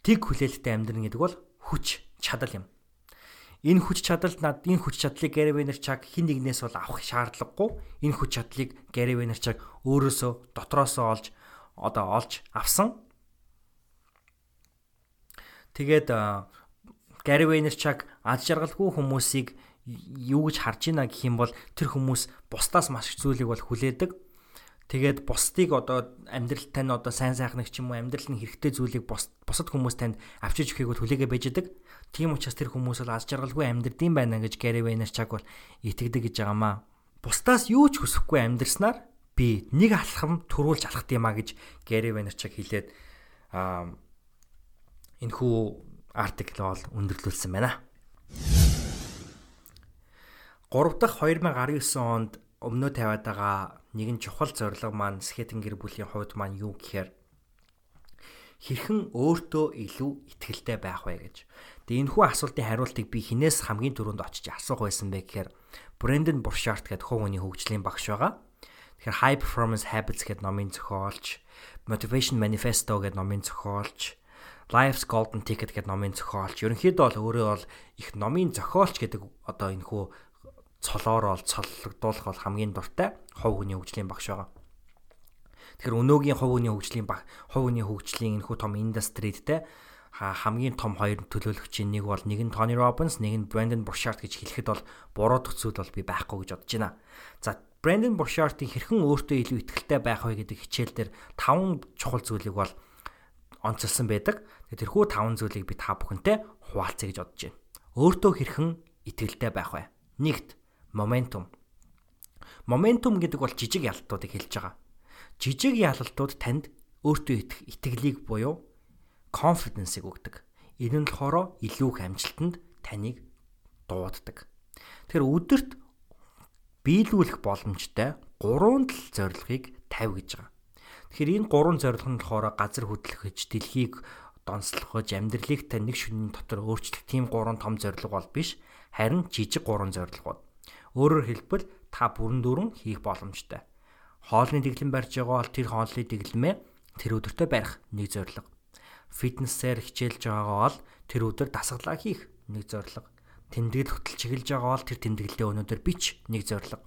тэг хүлээлттэй амьдрын гэдэг бол хүч чадал юм. Энэ хүч чадал над энэ хүч чадлыг Gary Vaynerchuk хин нэгнээс бол авах шаардлагагүй. Энэ хүч чадлыг Gary Vaynerchuk өөрөөсөө дотроосоо олж одоо олж авсан. Тэгээд Gary Vaynerchuk аз жаргалгүй хүмүүсийг юу гэж харж ийна гэх юм бол тэр хүмүүс бусдаас маш их зүйлийг бол хүлээдэг Тэгээд бусдыг одоо амьдрал тань одоо сайн сайхнах ч юм уу амьдрал нь хэрэгтэй зүйлийг бусад хүмүүс танд авчиж өгөхийг бол хүлээгээ байждаг. Тийм учраас тэр хүмүүс бол аз жаргалгүй амьдрдсан байна гэж Гэри Вайнерчаг бол итгэдэг гэж байгаамаа. Бусдаас юу ч хүсэхгүй амьдрснаар би нэг алхам төрүүлж алхах юм а гэж Гэри Вайнерчаг хэлээд аа энэ хүү артикл бол өндөрлүүлсэн байна. 3 дахь 2019 онд өмнөө тавиад байгаа нэгэн чухал зорилго маань скетинг гэр бүлийн хувьд маань юу гэхээр хэрхэн өөртөө илүү ихтгэлтэй байх вэ гэж. Тэгээ энэ хүү асуултын хариултыг би хинээс хамгийн түрүүнд очиж асуух байсан бэ гэхээр Brendan Burchard гэдэг хүний хөгжлийн багш байгаа. Тэгэхээр High Performance Habits гэдэг номын зохиолч, Motivation Manifesto гэдэг номын зохиолч, Life's Golden Ticket гэдэг номын зохиолч. Ерөнхийдөө бол өөрөө бол их номын зохиолч гэдэг одоо энэ хүү цолоор ол цоллогдуулах бол хамгийн дуртай хов хүний хөгжлийн багш байгаа. Тэгэхээр өнөөгийн хов хүний хөгжлийн баг хов хүний хөгжлийн энэхүү том индастрид те хамгийн том хоёр төлөөлөгчийн нэг бол нэг нь Tony Robbins, нэг нь Brandon Burchard гэж хэлэхэд бол буруудах зүйл бол би байхгүй гэж бодож байна. За Brandon Burchard-ийн хэрхэн өөртөө илүү ихтэй байх вэ гэдэг хичээл дээр таван чухал зүйлийг бол онцлсан байдаг. Тэрхүү таван зүйлийг би та бүхэнтэй хуваалцъя гэж бодож байна. Өөртөө хэрхэн итгэлтэй байх вэ? Нэгт моментум. Моментум гэдэг бол жижиг ялалтуудыг хэлж байгаа. Жижиг ялалтууд танд өөртөө итгэх итгэлийг буюу confidence-ийг өгдөг. Энэ нь болохоор илүү их амжилтанд таныг дууддаг. Тэгэхээр өдөрт биелүүлэх боломжтой 3 тал зорилгыг тавь гэж байгаа. Тэгэхээр энэ 3 зорилго нь болохоор газар хөдлөхөж, дэлхийг донслохож, амьдралыг тань нэг шөнийн дотор өөрчлөх тийм 3 том зорилго бол биш, харин жижиг 3 зорилгууд. Өөрөөр хэлбэл та бүрэн дүүрэн хийх боломжтой. Хоолны дэглэм барьж байгаа бол тэр хоолны дэглэмээ тэр өдөртөө барих нэг зорилго. Фитнесээр хичээлж байгаагаа бол тэр өдөр дасгалаа хийх нэг зорилго. Тэмдэглэл хөтөл чиглэж байгаа бол тэр тэмдэглэлээ өнөөдөр бич нэг зорилго.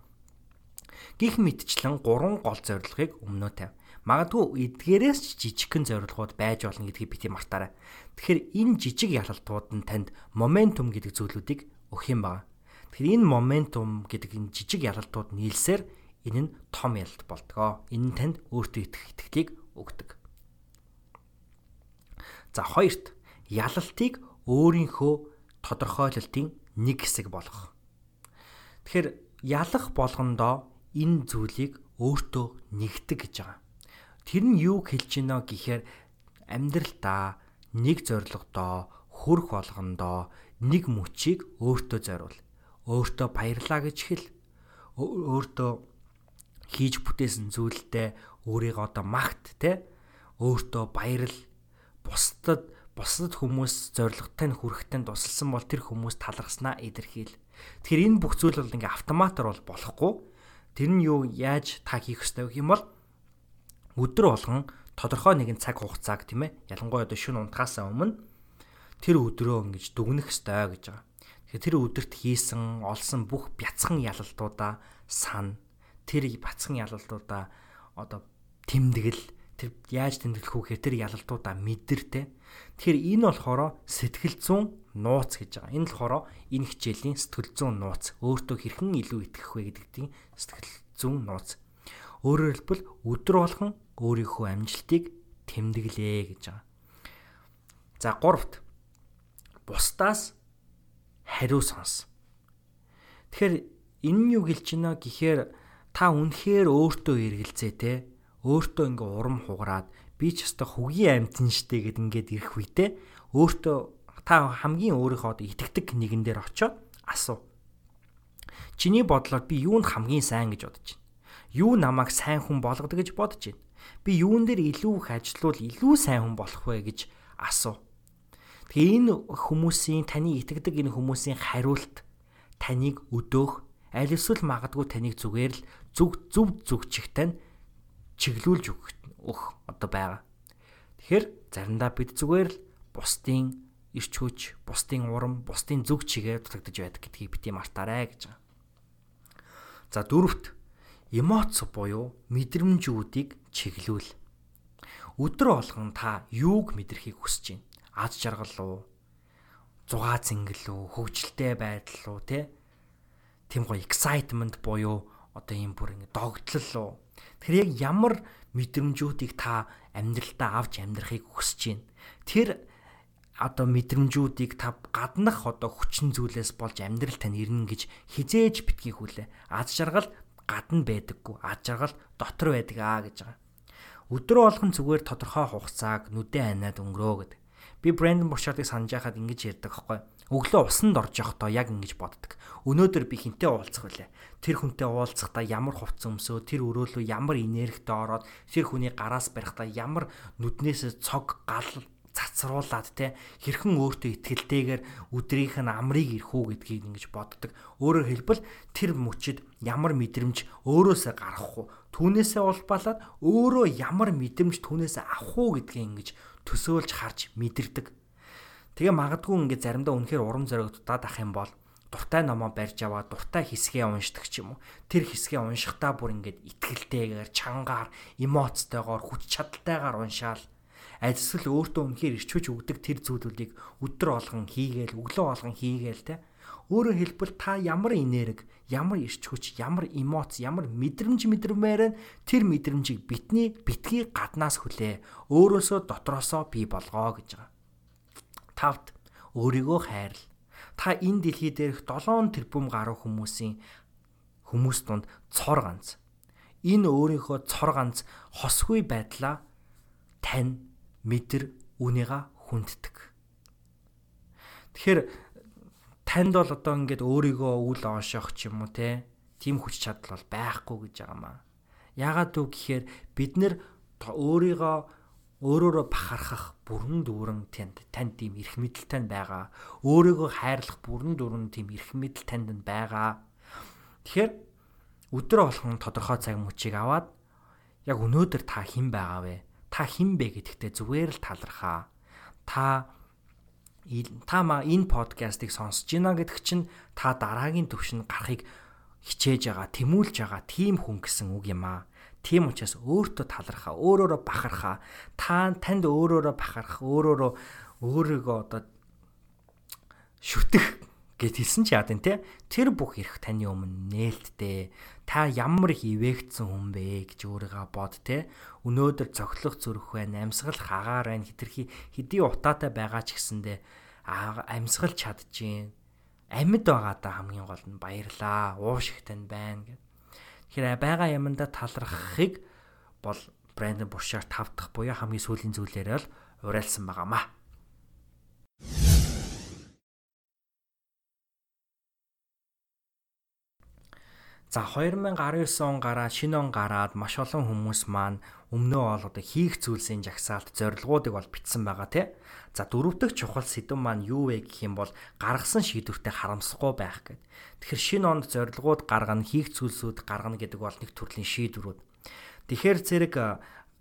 Гих мэдчлэн гурван гол зорилгыг өмнөө тавь. Магадгүй эдгээрээс ч жижигхэн зорилгууд байж болно гэдгийг бити мартаарай. Тэгэхээр энэ жижиг ялалтууд нь танд моментум гэдэг зүйлүүдийг өгөх юм байна. Тэгэхээр энэ моментум гэдэг энэ жижиг ялалтууд нийлсээр энэ нь том ялалт болдгоо. Энэ нь танд өөртөө итгэх итгэлийг өгдөг. За хоёрт ялалтыг өөрийнхөө тодорхойлолтын нэг хэсэг болгох. Тэгэхээр ялах болгондоо энэ зүйлийг өөртөө нэгдэг гэж байгаа. Тэр нь юу хэлж гинэ гэхээр амьдралдаа нэг зорилгодоо хүрх болгондоо нэг мөчийг өөртөө зориул. Өөртөө баярлаа гэж хэл. Өөртөө хийж бүтээсэн зүйлдээ өөрийгөө одоо магт те өөртөө баярл бусдад бусдад хүмүүс зоригтой нь хүрэхтэн тусалсан бол тэр хүмүүс талархснаа илэрхийл. Тэгэхээр энэ бүх зүйл бол ингээ автоматар бол болохгүй. Тэр нь юу яаж та хийх ёстой вэ юм бол өдөр болгон тодорхой нэгэн цаг хугацааг тийм ээ ялангуяа одоо шөнө унтахаас өмнө тэр өдрөө ингэж дүгнэх ёстой гэж байгаа. Тэр өдөрт хийсэн олсон бүх бяцхан ялалтуудаа сан тэр бяцхан ялалтуудаа одоо тэмдэглэл тэр яаж тэмдэглэх вэ гэхээр тэр ялалтуудаа мэдэр те. Тэгэхээр энэ болохоор сэтгэл зүүн нууц гэж байгаа. Энэ болохоор энэ хичээлийн сэтгэл зүүн нууц. Өөртөө хэрхэн илүү итгэх вэ гэдэгтийн сэтгэл зүүн нууц. Өөрөөр хэлбэл өдөр болгон өөрийнхөө амжилтыг тэмдэглээ гэж байгаа. За гуравт бусдаас хариу сонс. Тэгэхээр энэ нь юу гэлж байна гэхээр та үнэхээр өөртөө эргэлзээ те өөртөө ингээ урам хугараад би ч өстой хүгийн амьтан штэ гэд ингээд ирэх үедээ өөртөө та хамгийн өөрийнхөө итгэдэг нэгэн дээр очиод асуу. Чиний бодлоор би юунд хамгийн сайн гэж бодож байна? Юу намайг сайн хүн болгодог гэж бодож байна? Би юун дээр илүү их ажиллавал илүү сайн хүн болох вэ гэж асуу. Тэгээ энэ хүмүүсийн таны итгэдэг энэ хүмүүсийн хариулт таныг өдөөх аль эсвэл магадгүй таныг зүгээр л зүг зүв зүгчихтэй нь чиглүүлж өгөх одоо байгаа. Тэгэхээр заримдаа бид зүгээр л бусдын ирч хүч, бусдын урам, бусдын зүг чигээр дутагдж байдаг гэдгийг бити мартаарай гэж байгаа. За дөрөвт эмоц буюу мэдрэмжүүдийг чиглүүл. Өдөр болгон та юуг мэдрэхийг хүсэж байна? Аз жаргал уу? Зугаа зингэл үү? Хөвгөлтэй байдал уу? Тэ? Тим гоё excitement буюу одоо ийм бүр ингэ догтлол уу? Тэгэхээр яг ямар мэдрэмжүүдийг та амьдралдаа авч амьдрахыг хүсэж байна. Тэр одоо мэдрэмжүүдийг та гаднах одоо хүчин зүйлээс болж амьдрал тань ирнэ гэж хизээж битгий хүлээ. Аз жаргал гадна байдаггүй. Аз жаргал дотор байдаг аа гэж байгаа. Өдөр болгон зүгээр тодорхой хугацааг нүдэн ханаад өнгөрөө гэдэг. Би Брэндон Бурчардыг санаж байхад ингэж ярьдаг аахгүй өглөө усанд орж явахдаа яг ингэж боддог. Өнөөдөр би хинтээ уулзах вүлээ. Тэр хүнтэй уулзахдаа ямар хувцас өмсөө, тэр өрөөлөө ямар энергитэй ороод, тэр хүний гараас барихдаа ямар нүднээс цог гал цацруулаад те хэрхэн өөртөө ихтгэлтэйгээр өдрийнх нь амрыг ирэх үү гэдгийг ингэж боддог. Өөрөөр хэлбэл тэр мөчид ямар мэдрэмж өөрөөсөө гарах уу? Түүнээсээ улбалаад өөрөө ямар мэдрэмж түүнээсээ авах уу гэдгийг ингэж төсөөлж харж мэдэрдэг. Тэгээ магадгүй ингээд заримдаа үнэхээр урам зоригдтаад ах юм бол дуртай номоо барьж аваад дуртай хэсгээ уншдаг ч юм уу. Тэр хэсгээ уншихтаа бүр ингээд итгэлтэйгээр, чангаар, эмоцтойгоор, хүч чадалтайгаар уншаал альсэл өөртөө үнэхээр ирчүүж өгдөг тэр зүйлүүдийг өдөр болгон хийгээл, өглөө болгон хийгээл те. Өөрөөр хэлбэл та ямар энерги, ямар ирч хүч, ямар эмоц, ямар мэдрэмж мэдрэмээр тэр мэдрэмжийг битний битгий гаднаас хүлээ. Өөрөөсөө дотроосоо бий болгоо гэж байгаа. Тавд өөрийгөө хайрл. Та энэ дэлхий дээрх 7 тэрбум гаруй хүмүүсийн хүмүүс донд цор ганц. Энэ өөрийнхөө цор ганц хосгүй байдлаа тань мэдэр үнийга хүнддэг. Тэгэхээр танд бол одоо ингээд өөрийгөө үл оошох ч юм уу те тийм хүч чадал бол байхгүй гэж байгаа маа. Яагаад вэ гэхээр бид нэр өөрийгөө өөрөөрөө бахархах бүрэн дүүрэн танд танд тийм эрх мэдэл тань байгаа. Өөрийгөө хайрлах бүрэн дүүрэн тийм эрх мэдэл танд байгаа. Тэгэхээр өдрө болгон тодорхой цаг мөчийг аваад яг өнөөдөр та хэн байгаа вэ? Та хэн бэ гэдэгтээ зүгээр л талархаа. Та та ма энэ подкастыг сонсож байна гэдэг чинь та дараагийн төвшин гарахыг хичээж байгаа, тэмүүлж байгаа тийм хүн гэсэн үг юм аа. Тийм учраас өөртөө талархаа, өөрөөрөө бахархаа. Та танд өөрөөрөө бахарх, өөрөөрөө өөрийгөө одоо шүтэх гэд хэлсэн чи яа вэ те тэр бүх эрх таны өмнө нээлттэй та ямар их ивэгцэн хүн бэ гэж өөрийгөө бод те өнөөдөр цохлох зүрх байна. Амьсгал хагаар байна. Хитрхи хэдий утаатай байгаа ч гэсэндэ амьсгал чадчихээн. Амьд байгаадаа хамгийн гол нь баярлаа. Ууш их тань байна гэд тэгэхээр байгаа юмдаа талархахыг бол Брэндон Буршаар тавдах буюу хамгийн сүүлийн зүйлээрээ л уриалсан байгаамаа За 2019 он гараад шинэ он гараад маш олон хүмүүс маань өмнөө бол одоо хийх зүйлсийн жагсаалт зорилгоодыг бол бичсэн байгаа тий. За дөрөв дэх чухал сэдв маань юу вэ гэх юм бол гаргасан шийдвэртэй харамсахгүй байх гэдэг. Тэгэхээр шинэ онд зорилгоод гаргана, хийх зүйлсүүд гаргана гэдэг бол нэг төрлийн шийдвэрүүд. Тэгэхээр зэрэг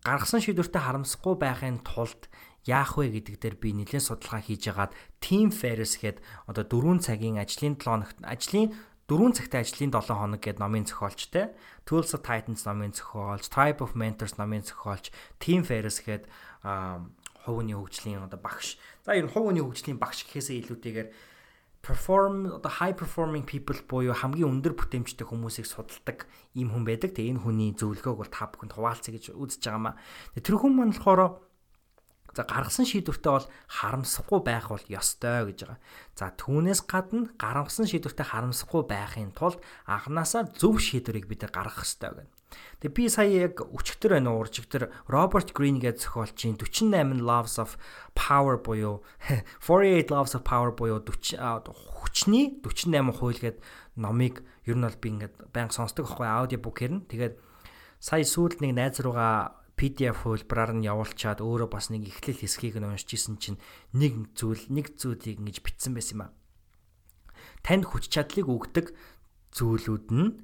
гаргасан шийдвэртэй харамсахгүй байхын тулд яах вэ гэдэг дээр би нэлээд судалгаа хийж агаад Team Ferris гээд одоо 4 цагийн ажлын 7 хоногт ажлын 4 цагтай ажлын 7 хоног гэдэг номын зохиолчтой Tools of Titans номын зохиолч, Tribe of Mentors номын зохиолч, Team Ferris гээд хувийн хөгжлийн одоо багш. За ер нь хувийн хөгжлийн багш гэхээсээ илүүтэйгээр perform одоо high performing people буюу хамгийн өндөр бүтээмжтэй хүмүүсийг судалдаг ийм хүн байдаг. Тэгээ энэ хүний зөвлөгөөг бол та бүхэнд хуваалцъя гэж үзэж байгаамаа. Тэр хүн маань болохоор За гаргасан шийдвэртээ бол харамсахгүй байх бол ёстой гэж байгаа. За түүнээс гадна гаргасан шийдвэртээ харамсахгүй байхын тулд анханасаа зөв шийдвэрийг бид гаргах ёстой гэнэ. Тэгээ би сая яг өчигдөр байна уу уржигдөр Роберт Грин гэж зохиолчийн 48 Loves of Power буюу (laughs) 48 Loves of Power буюу 40 хүчний 48 хууль гэдэг номыг ер нь бол би ингээд байнга сонсдог аахгүй аудио бук хэрнэ. Тэгээд сая сүүлд нэг найз руугаа PDF хөлбраар нь явуулчаад өөрөө бас нэг эхлэл хэсгийг нь уншиж исэн чинь нэг зүйл нэг зүйлийг ингэж бичсэн байсан юм а. Танд хүч чадлыг өгдөг зүйлүүд нь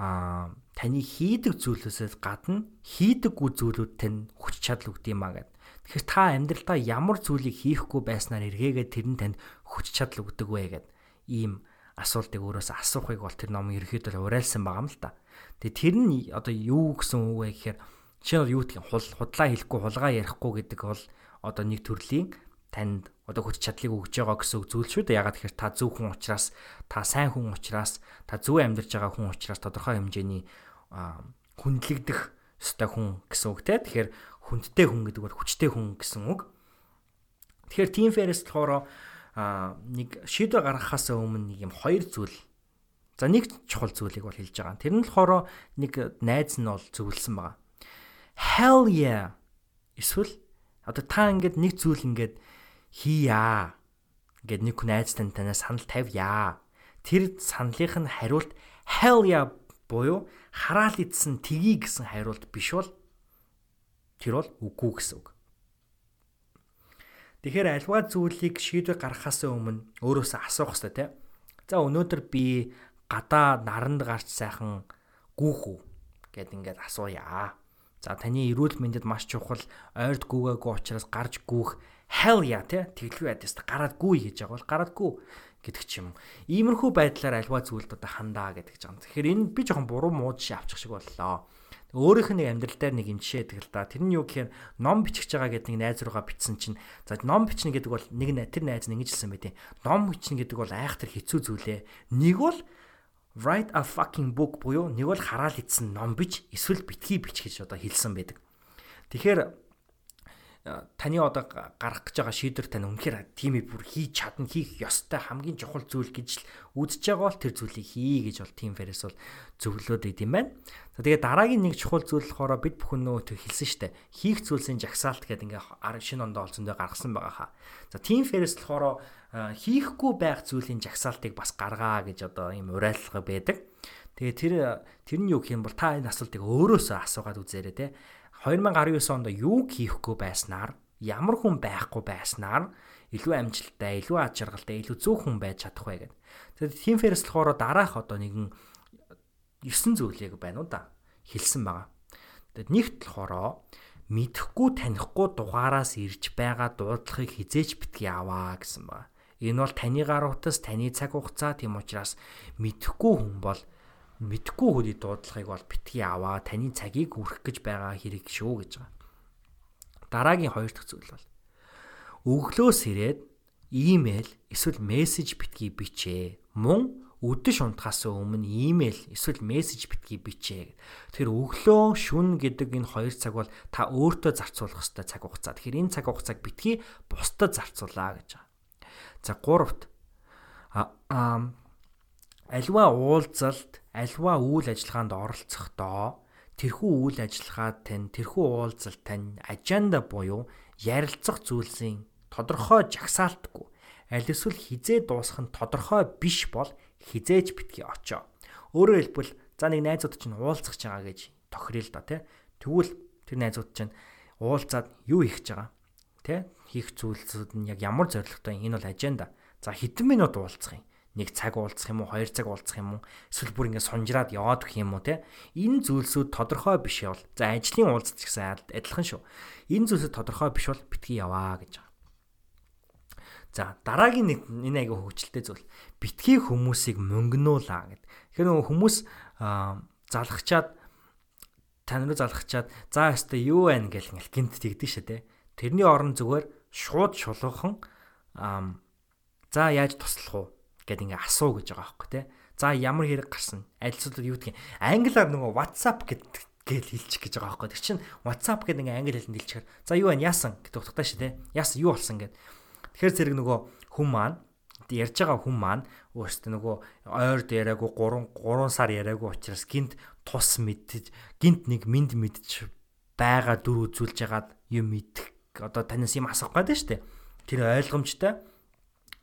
а таны хийдэг зүйлөөсөө гадна хийдэггүй зүйлүүд тань хүч чадал өгд юм а гэд. Тэгэхээр та амьдралдаа ямар зүйлийг хийхгүй байснаар эргээгээд тэр нь танд хүч чадал өгдөг вэ гэд. Ийм асуултыг өөрөөсөө асуухыг бол тэр ном ерөөхдөө уриалсан байгаа юм л та. Тэгээ тэр нь одоо юу гэсэн үг вэ гэхээр Жишээ нь юу гэх юм хул худлаа хэлэхгүй хулгай ярихгүй гэдэг бол одоо нэг төрлийн танд одоо хүч чадлыг өгж байгаа гэсэн зүйл шүү дээ. Ягаад гэхээр та зөв хүн учраас, та сайн хүн учраас, та зөв амьдарч байгаа хүн учраас тодорхой хэмжээний хүндлэгдэх ёстой хүн гэсэн үг те. Тэгэхээр хүндтэй хүн гэдэг бол хүчтэй хүн гэсэн үг. Тэгэхээр Team Ferris болохоор нэг шийдвэр гаргахаас өмнө нэг юм хоёр зүйл За нэг чухал зүйлийг бол хэлж байгаа. Тэр нь болохоор нэг найз нь бол зөвлөсөн байгаа hell yeah эсвэл одоо та ингээд нэг зүйл ингээд хийя ингээд нэг хүн айц тань танаас санал тавья тэр саналынх нь хариулт hell yeah буюу хараал идсэн тгий гэсэн хариулт биш бол тэр бол үгүй гэсэн үг. Тэгэхээр альва зүйлийг шийдвэр гаргахаас өмнө өөрөөсөө асуух хэрэгтэй тийм. За өнөөдөр би гадаа наранд гарч сайхан гүүх үү гэд ингээд асууя. За таны эрүүл мэндэд маш чухал ойрд гүгээгүй учраас гарч гүөх hell yeah тий тэглгүй ядаас гараад гүй гэж байгаа бол гараад гү гэдэг ч юм. Иймэрхүү байдлаар альва зүйлд одоо хандаа гэдэг ч юм. Тэгэхээр энэ би жоохон буруу мууд шиг авчих шиг боллоо. Өөрийнх нь нэг амьдрал дээр нэг юм жишээ тэгэл та. Тэр нь юу гэхээр ном бичих байгаа гэдэг нэг найз руугаа бичсэн чинь за ном бичнэ гэдэг бол нэг тэр найз нь ингэж хэлсэн байт. Ном бичнэ гэдэг бол айхтар хэцүү зүйлээ. Нэг бол write a fucking book буюу нэг бол хараал идсэн ном бич эсвэл битгий бич гэж одоо хэлсэн байдаг. Тэгэхээр таны одоо гарах гэж байгаа шийдвэр тань үнэхээр тимийг бүр хийж чадна хийх ёстой хамгийн чухал зүйл гэж л үзэж байгаа бол тэр зүйлийг хий гэж бол тим фэрэс бол зөвлөд өгд юм байна. За тэгээ дараагийн нэг чухал зүйл болохоор бид бүхэн нөө тэр хэлсэн штэ хийх зүйлсийн жагсаалт гэдэг ингээ шинэ ондоо олцондоо гаргасан байгаа хаа. За тим фэрэс болохоор хийхгүй байх зүйлийн жагсаалтыг бас гаргаа гэж одоо ийм уриалга байдаг. Тэгээ тэр тэр нь юу гэх юм бол та энэ асуултыг өөрөөсөө асуугаад үзээрэй те. 2019 онд юу хийхгүй байснаар ямар хүн байхгүй байснаар илүү амжилттай, илүү аж аргалтай, илүү зөв хүн байж чадах вэ гэдэг. Тэгэхээр Team Ferris болохоор дараах одоо нэгэн 9 зүйлийг байна уу да хэлсэн байгаа. Тэгэд нэгт болохоор мэдхгүй танихгүй дугаараас ирж байгаа дуудлагыг хизээч битгий аваа гэсэн байна. Энэ бол таны гар утас, таны цаг хугацаа тийм учраас мэдхгүй хүн бол мэдхгүй хүний дуудлагыг бол битгий аваа таны цагийг хүрэх гэж байгаа хэрэг шүү гэж байгаа. Дараагийн хоёр дахь зүйл бол өглөөс ирээд имэйл эсвэл мессеж битгий бичээ. Мөн өдөш унтахаас өмнө имэйл эсвэл мессеж битгий бичээ. Тэгэхээр өглөө шүн гэдэг энэ хоёр цаг бол та өөртөө зарцуулах ёстой цаг хугацаа. Тэгэхээр энэ цаг хугацааг битгий бусдад зарцуулаа гэж байгаа. За гуравт а альва уулзалт, альва үйл ажиллагаанд оролцохдоо тэрхүү үйл ажиллагаа тань, тэрхүү уулзалт тань аженда буюу ярилцах зүйлсийн тодорхой жагсаалтгүй аль эсвэл хизээ дуусах нь тодорхой биш бол хизээж битгий очоо. Өөрөөр хэлбэл за нэг найзууд чинь уулзах гэж байгаа гэж тохирё л да тий. Тэгвэл тэр найзууд чинь уулзаад юу хийх гэж байгаа тий хийх зүйлсүүд нь яг ямар зорилготой энэ бол аженда. За хэдэн минут уулзах юм? Нэг цаг уулзах юм уу, хоёр цаг уулзах юм уу? Эсвэл бүр ингэ сунжраад яваад гэх юм уу те? Энэ зүйлсүүд тодорхой биш бол за ажлын уулзалт гэсэн адилхан шүү. Энэ зүйлсүүд тодорхой биш бол битгий яваа гэж байгаа. За дараагийн нэг энэ айгүй хөвгчлөлтэй зүйл. Битгий хүмүүсийг мөнгнүүлаа гэд. Тэгэхээр нөгөө хүмүүс залхачаад тань руу залхачаад за өстой юу байна гэл ингээл гинт тэгдэж шээ те. Тэрний орон зүгээр шууд шулуухан за яаж туслах уу гэд ингээ асуу гэж байгаа байхгүй те. За ямар хэрэг гарсан? Альцуулаад юу гэдгийг англиар нөгөө WhatsApp гэдэг гэл хэлчих гэж байгаа байхгүй. Тэр чинь WhatsApp гэдэг ингээ англи хэлэнд хэлчихээр за юу байна? Яасан гэдэг утгатай шүү те. Яасан юу болсон гэд. Тэгэхээр зэрэг нөгөө хүн маань ярьж байгаа хүн маань өөртөө нөгөө ойрд яриаггүй 3 3 сар яриаггүй учраас гинт тус мэдж гинт нэг минд мэдж байгаа дүр үзүүлж ягаад юм мэдэх одоо танаас юм асах гээд штэ тэр ойлгомжтой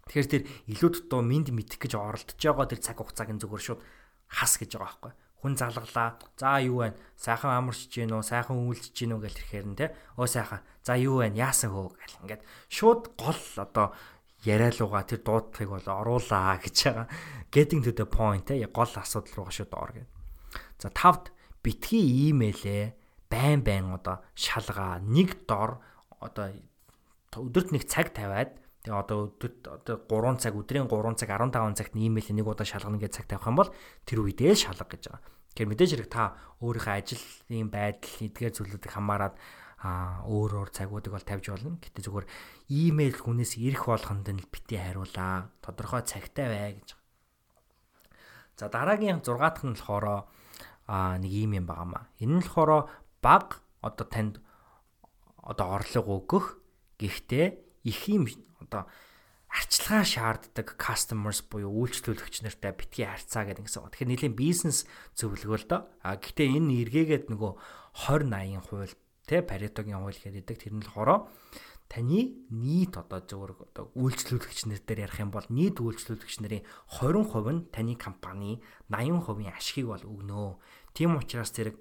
тэгэхээр тэр илүү дутуу минд мэдэх гэж оролдож байгаа тэр цаг хугацааг нь зүгээр шууд хас гэж байгаа байхгүй хүн залгалаа. За юу вэ? Сайхан амарч гин үү? Сайхан үйлдэж гин үү гэл ирэхээр нь те. Өө сайхан. За юу вэ? Яасан хөө гэл ингээд шууд гол одоо яриалууга тэр дуудлагыг бол оруулаа гэж байгаа. Getting to the point те гол асуудал руугаа шууд ор гэдэг. За тавд битгий имэйлээ байн байн одоо шалгаа нэг дор одоо өдөрт нэг цаг тавиад Тэгээ одоо өдөрт одоо 3 цаг өдрийн 3 цаг 15 цагт имэйл нэг удаа шалгана гэж цаг тавих юм бол тэр үедээ л шалга гэж байгаа. Тэгэхээр мэдээж хэрэг та өөрийнхөө ажлын байдал эдгээр зүйлүүдийг хамаарад а өөр өөр цагуудыг бол тавьж болно. Гэтэ зүгээр имэйл хүнээс ирэх болгонд нь бити хариулаа. Тодорхой цагтай бай гэж. За дараагийн 6 дахь нь болохоор а нэг юм юм байгаамаа. Энэ нь болохоор баг одоо танд одоо орлого өгөх гэхдээ их юм одоо арчилгаа шаарддаг customers буюу үйлчлүүлэгч нартай битгий харьцаа гэдэг гэсэн. Тэгэхээр нэлийн бизнес зөвлөгөө л доо. А гэхдээ энэ эргээгээд нөгөө 20 80 хууль тэ Паретогийн хууль гэдэг тэр нь болохоор таны нийт одоо зөвөр одоо үйлчлүүлэгч нар дээр ярих юм бол нийт үйлчлүүлэгч нарын 20% нь таны компани 80%-ийн ашигыг бол өгнө. Тийм учраас зэрэг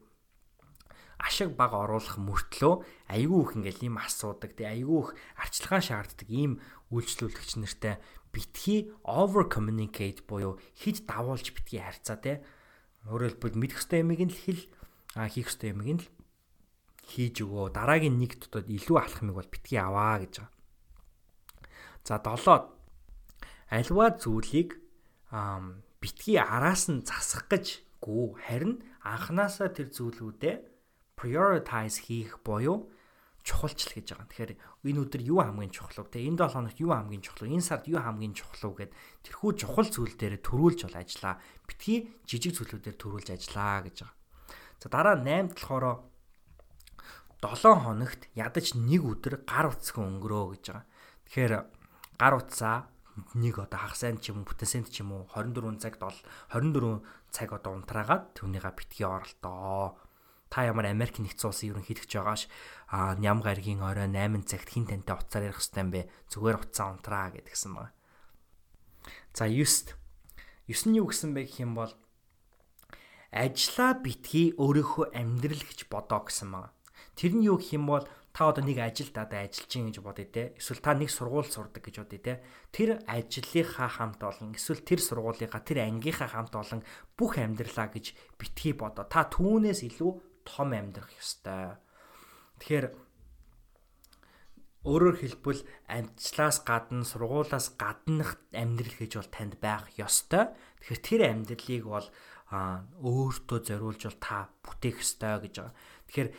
ашиг баг оруулах мөртлөө айгүй их ингээл ийм асуудаг тий айгүй их арчилгаа шаарддаг ийм үйлчлүүлэгч нартай битгий over communicate буюу хид давуулж битгий харьцаа тий өөрөөр хэлбэл мэдэх ёстой юмыг нь л хэл а хийх ёстой юмыг нь л хийж өгөө. Дараагийн нэг дотоод илүү алах юмыг бол битгий аваа гэж байгаа. За долоод. Альва зүйлийг битгий араас нь засах гэж гүү харин анханасаа тэр зүйлүүдээ prioritize хийх буюу чухалчл гэж байгаа. Тэгэхээр энэ өдөр юу хамгийн чухал вэ? Энэ 7 хоногт юу хамгийн чухал вэ? Энэ сард юу хамгийн чухал вэ гэд тэрхүү чухал зүйл дээр төрүүлж бол ажиллаа. Битгий жижиг зүйлүүдээр төрүүлж ажиллаа гэж байгаа. За дараа 8-д болохоор 7 хоногт ядаж нэг өдөр гар утсхан өнгөрөө гэж байгаа. Тэгэхээр гар утсаа нэг одоо хагас сайн ч юм уу бүтэнсэнд ч юм уу 24 цаг 24 цаг одоо унтраагаад түүнийга битгий оролтоо та ямар Америк нэгдсэн улсын ерөнхийлөгч байгааш а ням гаргийн орой 8 цагт хин тантай уцаар ярих хэвээр юм бэ. Зүгээр уцаа унтраа гэдгсэн байна. За 9-т 9 нь юу гэсэн бэ гэх юм бол ажлаа битгий өөрийнхөө амьдрал гэж бодоо гэсэн байна. Тэр нь юу гэх юм бол та одоо нэг ажилд одоо ажиллаж чинь гэж бодъё те. Эсвэл та нэг сургууль сурдаг гэж бодъё те. Тэр ажлынхаа хамт олон эсвэл тэр сургуулийнхаа тэр ангийнхаа хамт олон бүх амьдралаа гэж битгий бодоо. Та түүнээс илүү том амьдрах ёстой. Тэгэхээр өөрөөр хэлбэл амжилтаас гадна сургуулаас гаднах амьдрал гэж бол танд байх ёстой. Тэгэхээр тэр амьдралыг бол өөртөө зориулж бол та бүтээх ёстой гэж байгаа. Тэгэхээр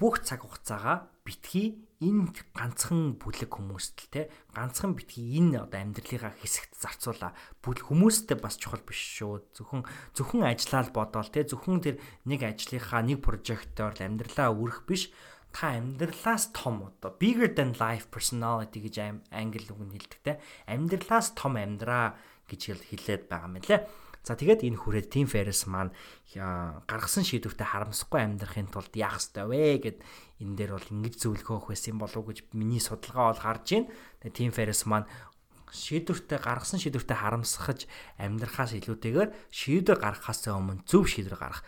бүх цаг хугацаагаа битгий энэ ганцхан бүлэг хүмүүст л те ганцхан битгий энэ одоо амьдралынхаа хэсэгт зарцуулаа. Бүл хүмүүстэй бас чухал биш шүү. Зөвхөн зөвхөн ажиллаа л бодоол те зөвхөн тэр нэг ажлынхаа нэг прожектоор л амьдралаа өрөх биш та амьдралаас том одоо bigger than life personality гэж англи үг нь хэлдэг те амьдралаас том амьдраа гэж хэлээд байгаа юм лээ. За тэгээд энэ хүрээд Team Ferris маань гаргасан шийдвэртэй харамсахгүй амьдрахын тулд яах ёстой вэ гэд энэ дээр бол ингэж зөвлөхөөх байсан болов уу гэж миний судалгаа бол харж байна. Тэгээд Team Ferris маань шийдвэртэй гаргасан шийдвэртэй харамсахж амьдрахаас илүүтэйгээр шийдвэр гаргахаас өмнө зөв шийдвэр гаргах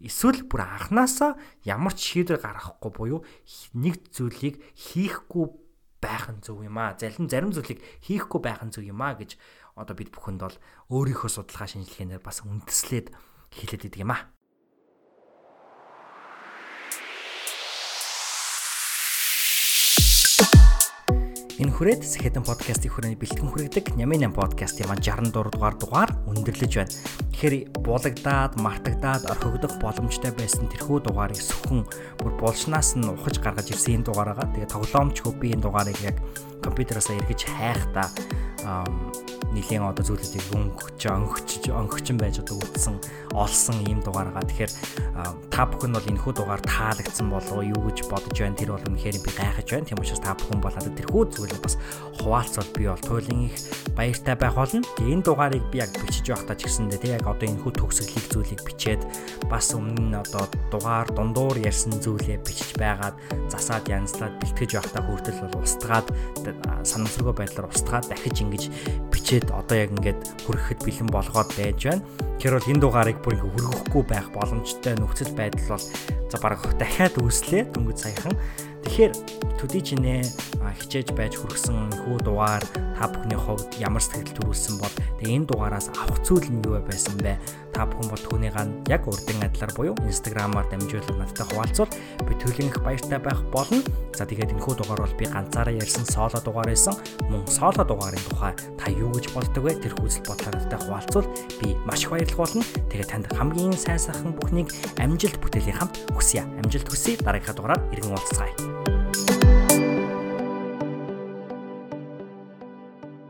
эсвэл бүр анханасаа ямар ч шийдвэр гаргахгүй буюу нэг зүйлийг хийхгүй байх нь зөв юм аа. Зарим зарим зүйлийг хийхгүй байх нь зөв юм аа гэж одоо бид бүхэнд бол өөрийнхөө судалгаа шинжилгээнээр бас үндэслээд хэлээд идэг юм аа. Энэ хүрээд Сэхэтэн подкастын хүрээний бэлтгэн хүргэдэг Нямын 8 подкастын маань 64 дугаар дугаар өндөрлөж байна. Тэгэхээр булагдаад, мартагдаад, орхигдох боломжтой байсан тэрхүү дугаарыг сөхөн бүр булшнаас нь ухаж гаргаж ирсэн энэ дугаараа. Тэгээ тоглоомчгүй би энэ дугаарыг яг компьютероосоо эргэж хайхдаа нэлийн одоо зүйлүүдийг өнгөж өнгөж өнгөчн байж одоо үлдсэн олсон ийм дугааргаа тэгэхээр та бүхэн бол энэхүү дугаар таалагдсан болов юу гэж бодож байна тэр бол үнэхээр би гайхаж байна тийм учраас та бүхэн бол одоо тэрхүү зүйлийг бас хуваалцвал би бол туйлын их баяртай байх болно энэ дугаарыг би яг бичиж байхдаа ч гэсэндээ тийм яг одоо энэхүү төгсгөлийг зүйлийг бичээд бас өмнө нь одоо дугаар дундуур ярьсан зүйлээ бичиж байгаад засаад янзлаад бэлтгэж байхдаа хүртэл бол устгаад санамсаргүй байдлаар устгаад дахиж ингэж бичээд одоо яг ингээд хүрэхэд бэлэн болгоод байж байна. Тэр бол энэ дугаарыг бүр ингээ хөргөхгүй байх боломжтой нөхцөл байдал бол за баг дахиад үүслээ дөнгөж саяхан. Тэгэхээр төдий чинээ хичээж байж хүрсэн хүү дугаар та бүхний хувьд ямар сэтгэл төрүүлсэн бол тэгээ энэ дугаараас авах зүйл нь юу байсан бэ? Та бүхэн бол түүнийгаа яг урдын адилаар буюу инстаграмаар дамжуулан надтай хуваалцвал би төлөөнх баяртай байх болно. За тэгээд энэ хүү дугаар бол би ганцаараа ярьсан соло дугаар байсан. Мөн соло дугаарын тухай та юу гэж боддог вэ? Тэр хүсэл бодлоо надтай хуваалцвал би маш их баярлах болно. Тэгээд танд хамгийн сайн сайхан бүхнийг амжилт бүтээлийн хамт хүсье. Амжилт хүсье. Дараагийнхаа дугаараар иргэн уулзцгаая.